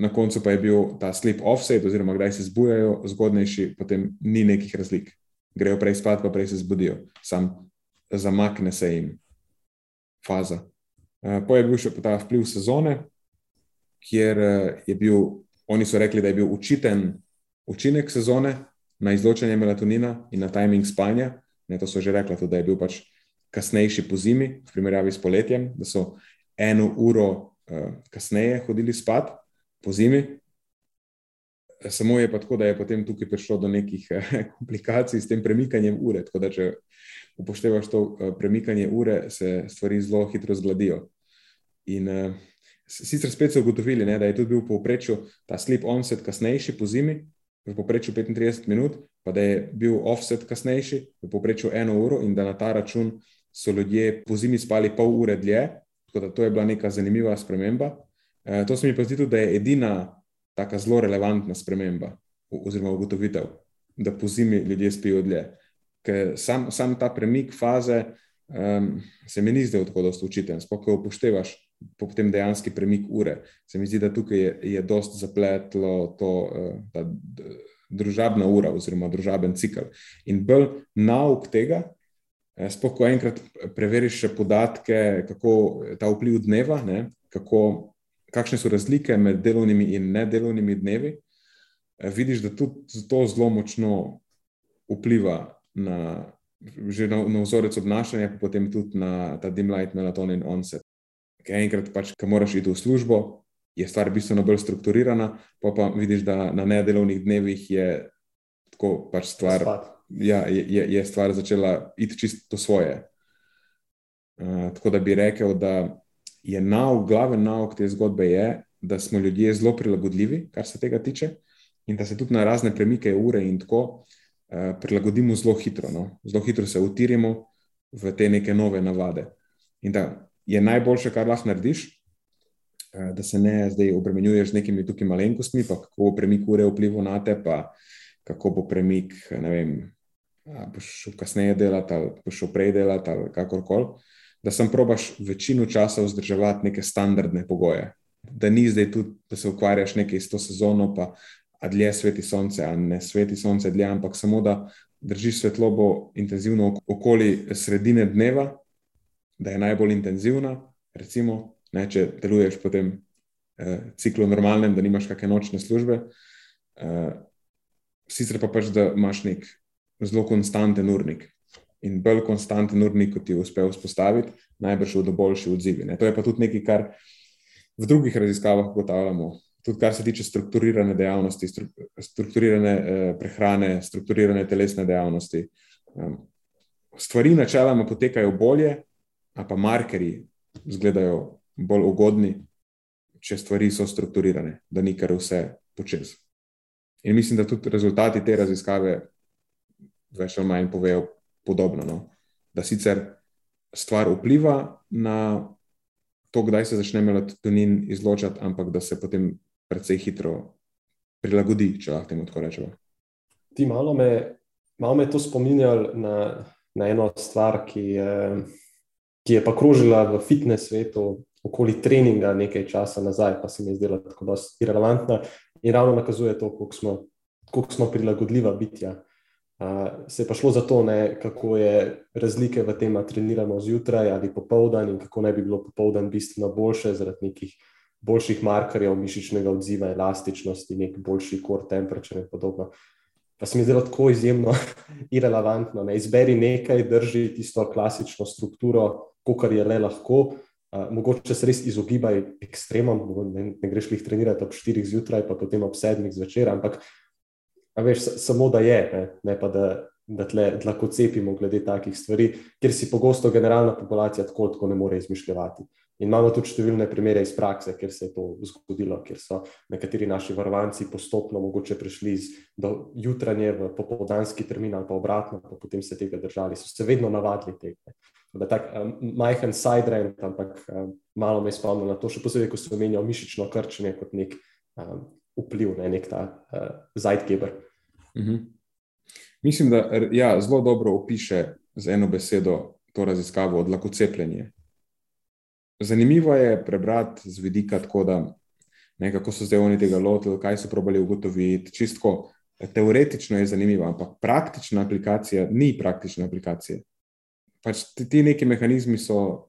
na koncu pa je bil ta sleep offset, oziroma kdaj se zbujajo zgodnejši, potem ni nekih razlik. Grejo prej spat, pa prej se zbudijo, sam zamakne se jim faza. Eh, po je bil še ta vpliv sezone, kjer eh, je bil, oni so rekli, da je bil učiten učinek sezone na izločanje melatonina in na timing spanja. Ne, to so že rekli, tudi, da je bil pač kasnejši po zimi, v primerjavi s poletjem, da so eno uro uh, kasneje hodili spat po zimi. Samo je pa tako, da je potem tukaj prišlo do nekih komplikacij s tem premikanjem ure. Tako da, če upoštevaš to premikanje ure, se stvari zelo hitro zgladijo. In uh, sicer spet so ugotovili, ne, da je tudi bil v povprečju ta sleep onset kasnejši po zimi, v povprečju 35 minut, pa da je bil offset kasnejši, v povprečju eno uro, in da na ta račun so ljudje po zimi spali pol ure dlje. Tako da to je bila neka zanimiva sprememba. E, to se mi pa zdi tudi, da je edina tako zelo relevantna sprememba oziroma ugotovitev, da po zimi ljudje spijo dlje. Ker sam, sam ta premik faze um, se mi ni zdel tako dosto učiten, sploh ko upoštevaš potem dejanski premik ure. Se mi zdi, da tukaj je, je dost zapletlo to, uh, ta družabna ura oziroma družaben cikl. In bolj nauk tega, eh, sploh ko enkrat preveriš podatke, kako ta vpliv dneva, ne, kako, kakšne so razlike med delovnimi in nedelovnimi dnevi, eh, vidiš, da tudi to zelo močno vpliva na na, na vzorec obnašanja, pa potem tudi na ta dim light, melatonin, onset. Ker enkrat, pač, ko moraš iti v službo, je stvar bistveno bolj strukturirana, pa pa vidiš, da na nedelovnih dnevih je tako pač stvar. Ja, je, je stvar začela iti čisto svoje. Uh, tako da bi rekel, da je nauk, glaven nauk te zgodbe, je, da smo ljudje zelo prilagodljivi, kar se tega tiče, in da se tudi na razne premike ure in tako Eh, prilagodimo zelo hitro. No? Zelo hitro se utirimo v te neke nove navade. In da je najboljše, kar lahko narediš, eh, da se ne zdaj obremenjuješ z nekimi tukaj malenkostmi, pa kako bo premik ure vplival na te, pa kako bo premik, ne vem, boš šel kasneje delati ali boš šel prej delati ali kakorkoli. Da sem probaš večino časa vzdrževati neke standardne pogoje. Da ni zdaj tudi, da se ukvarjaš nekaj s to sezono, pa a dlje sveti sonce, a ne sveti sonce dlje, ampak samo da držiš svetlobo intenzivno okoli sredine dneva, da je najbolj intenzivna. Recimo, ne, če deluješ po tem eh, ciklu normalnem, da nimaš kakšne nočne službe. Eh, sicer pa pač, da imaš nek zelo konstanten urnik. In bolj konstanten urnik, kot ti uspe vzpostaviti, najbrž bodo boljši odzivi. Ne. To je pa tudi nekaj, kar v drugih raziskavah ugotavljamo tudi kar se tiče strukturirane dejavnosti, strukturirane eh, prehrane, strukturirane telesne dejavnosti. Um, stvari načeloma potekajo bolje, a pa markerji izgledajo bolj ugodni, če stvari so strukturirane, da ni kar vse počez. In mislim, da tudi rezultati te raziskave več ali manj povejo podobno. No? Da sicer stvar vpliva na to, kdaj se začne melatonin izločati, ampak da se potem precej hitro prilagodi, če lahko temu tako rečemo. Ti malo me, malo me to spominjal na, na eno stvar, ki je, ki je pa krožila v fitnes svetu okoli treninga nekaj časa nazaj, pa se mi je zdela tako dosti irrelevantna in ravno nakazuje to, koliko smo, koliko smo prilagodljiva bitja. Uh, se je pa šlo za to, ne, kako je razlike v tem, da treniramo zjutraj ali popoldan, in kako naj bi bilo popoldan bistveno boljše zaradi nekih boljših markerjev mišičnega odziva, elastičnosti, nek boljši core temperature in podobno. Pa se mi zdelo tako izjemno irrelevantno. Ne? Izberi nekaj, drži tisto klasično strukturo, kar je le lahko. Uh, mogoče se res izogibaj ekstremom, ne, ne greš jih trenirati ob 4 zjutraj, pa potem ob 7 zvečer, ampak veš, samo da je, ne, ne pa da, da tle, lahko cepimo glede takih stvari, ker si pogosto generalna populacija tako, tako ne more izmišljati. In imamo tudi številne primere iz prakse, kjer se je to zgodilo, kjer so nekateri naši varovanci postopno mogoče prišli iz jutranje v popoldanski termin ali pa obratno, pa potem se tega držali, so se vedno navadili tega. Da je tak um, majhen siderein, ampak um, malo me spomnim na to, še posebej, ko se omenja mišično krčenje kot nek um, vpliv, ne nek ta uh, zajdgeber. Mm -hmm. Mislim, da ja, zelo dobro opiše z eno besedo to raziskavo od lahko cepljenje. Zanimivo je prebrati z vidika, da nekako so zdaj oni tega lotili, kaj so probali ugotoviti. Čistko teoretično je zanimivo, ampak praktična aplikacija ni praktična aplikacija. Pač ti, ti neki mehanizmi so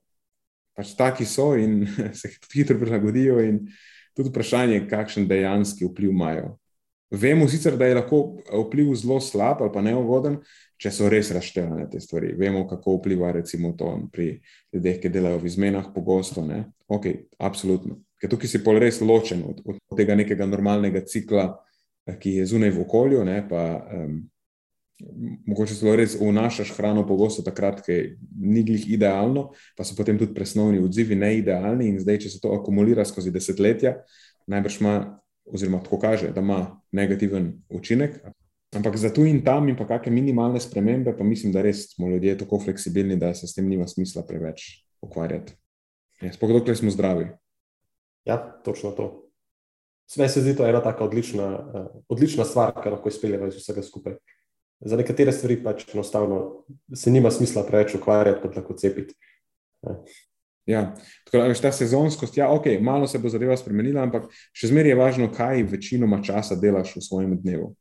pač taki so in se hitro prilagodijo, tudi vprašanje, kakšen dejanski vpliv imajo. Vemo sicer, da je lahko vpliv zelo slab ali pa neugoden, če so res razštevane te stvari. Vemo, kako vpliva recimo to pri ljudeh, ki delajo v izmenah pogosto. Ne? Ok, absolutno. Ker tukaj si pol res ločen od, od tega nekega normalnega cikla, eh, ki je zunaj v okolju, ne? pa um, mogoče celo res vnašaš hrano pogosto takrat, ki ni glih idealno, pa so potem tudi presnovni odzivi neidealni in zdaj, če se to akumulira skozi desetletja, najbrž ima, oziroma tako kaže, da ima negativen učinek. Ampak za tu in tam in pa kakšne minimalne spremembe, pa mislim, da res smo ljudje tako fleksibilni, da se s tem nima smisla preveč ukvarjati. Ja, Sploh dokler smo zdravi. Ja, točno to. Sve se zdi, da je ena tako odlična, uh, odlična stvar, ki lahko izpeljemo iz vsega skupaj. Za nekatere stvari pač enostavno se nima smisla preveč ukvarjati, kot lahko cepiti. Ja. Tako da veš ta sezonskost, ja, ok, malo se bo zadeva spremenila, ampak še zmeraj je važno, kaj večinoma časa delaš v svojem dnevu.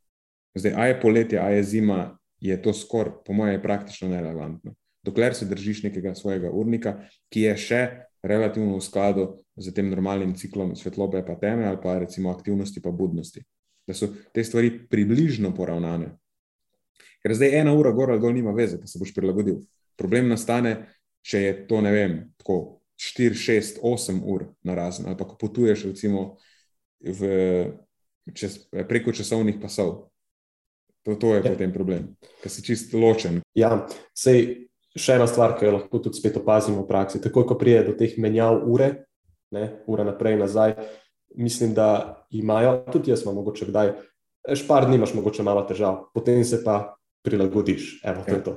Zdaj, a je poletje, a je zima, je to skoraj, po mojem, praktično nerelevantno. Dokler se držiš nekega svojega urnika, ki je še relativno v skladu z tem normalnim ciklom svetlobe, pa teme, ali pa recimo aktivnosti, pa budnosti. Da so te stvari približno poravnane. Ker zdaj ena ura gor ali dol nima veze, da se boš prilagodil. Problem nastane, če je to, ne vem, tako 4, 6, 8 ur na razen, ali pa ko potuješ recimo v, čez, preko časovnih pasov. To, to je ja. potem problem, ker si čist ločen. Ja, sej še ena stvar, ki jo lahko tudi spet opazimo v praksi. Takoj, ko pride do teh menjav ure, ne, ura naprej, nazaj, mislim, da imajo, tudi jaz imam mogoče kdaj, špar dni imaš mogoče malo težav, potem se pa prilagodiš. Evo, to ja. to.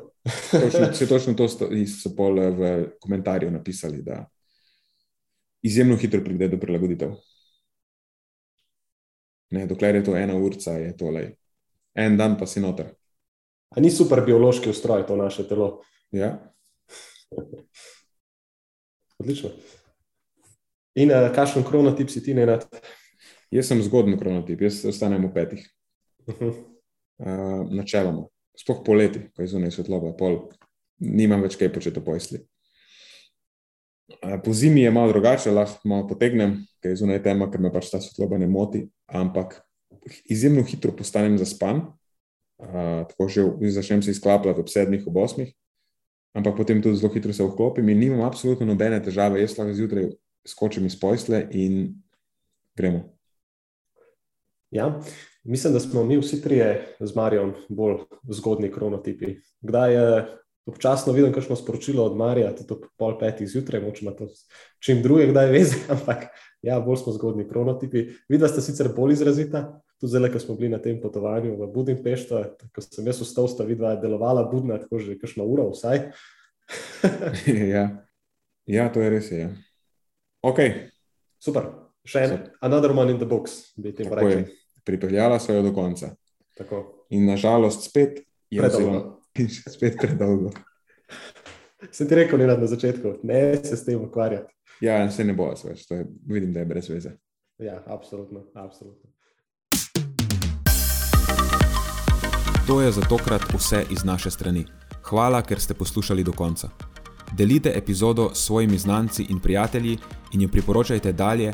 točno, če točno to so, so pol eh, v komentarju napisali, da izjemno hitro pride do prilagoditev. Ne, dokler je to ena urca, je to le en dan, pa si noter. A ni super biološki ustroj to naše telo? Ja. Odlično. In uh, kakšen kronotip si ti, ne? Jaz sem zgodni kronotip, jaz ostanem v petih. Uh -huh. uh, načeloma, sploh poleti, ko je zunaj svetloba, pol, nimam več kaj početi po isli. Po zimi je malo drugače, lahko malo potegnem, ker je zunaj tema, ker me pač ta svetloba ne moti, ampak izjemno hitro postanem zaspan. Uh, tako že začnem se izklapljati ob sedmih, ob osmih ampak potem tudi zelo hitro se vklopim in nimam absolutno nobene težave. Jaz lahko zjutraj skočim iz posle in gremo. Ja, mislim, da smo mi vsi trije z Marijo bolj zgodni kronotipi. Kdaj je občasno vidim, kakšno sporočilo od Marija, tudi ob pol petih zjutraj, moče ima to čim drugega, kdaj veze, ampak ja, bolj smo zgodni kronotipi. Videla ste sicer bolj izrazita, tudi zdaj, ko smo bili na tem potovanju v Budimpešti, ko sem jaz vstal, sta vidva delovala budna, tako že kakšno uro vsaj. ja. ja, to je res. Je. Ja. Ok. Super. Še en, another one in the box, bi ti rekel. Pripeljala so jo do konca. Tako. In nažalost, spet je predolgo. Vzelo, spet predolgo. Sem ti rekel, ne na začetku, ne se s tem ukvarjati. Ja, se ne bo več, to je, vidim, da je brez veze. Ja, absolutno. absolutno. To je za tokrat vse iz naše strani. Hvala, ker ste poslušali do konca. Delite epizodo s svojimi znanci in prijatelji in jo priporočajte dalje,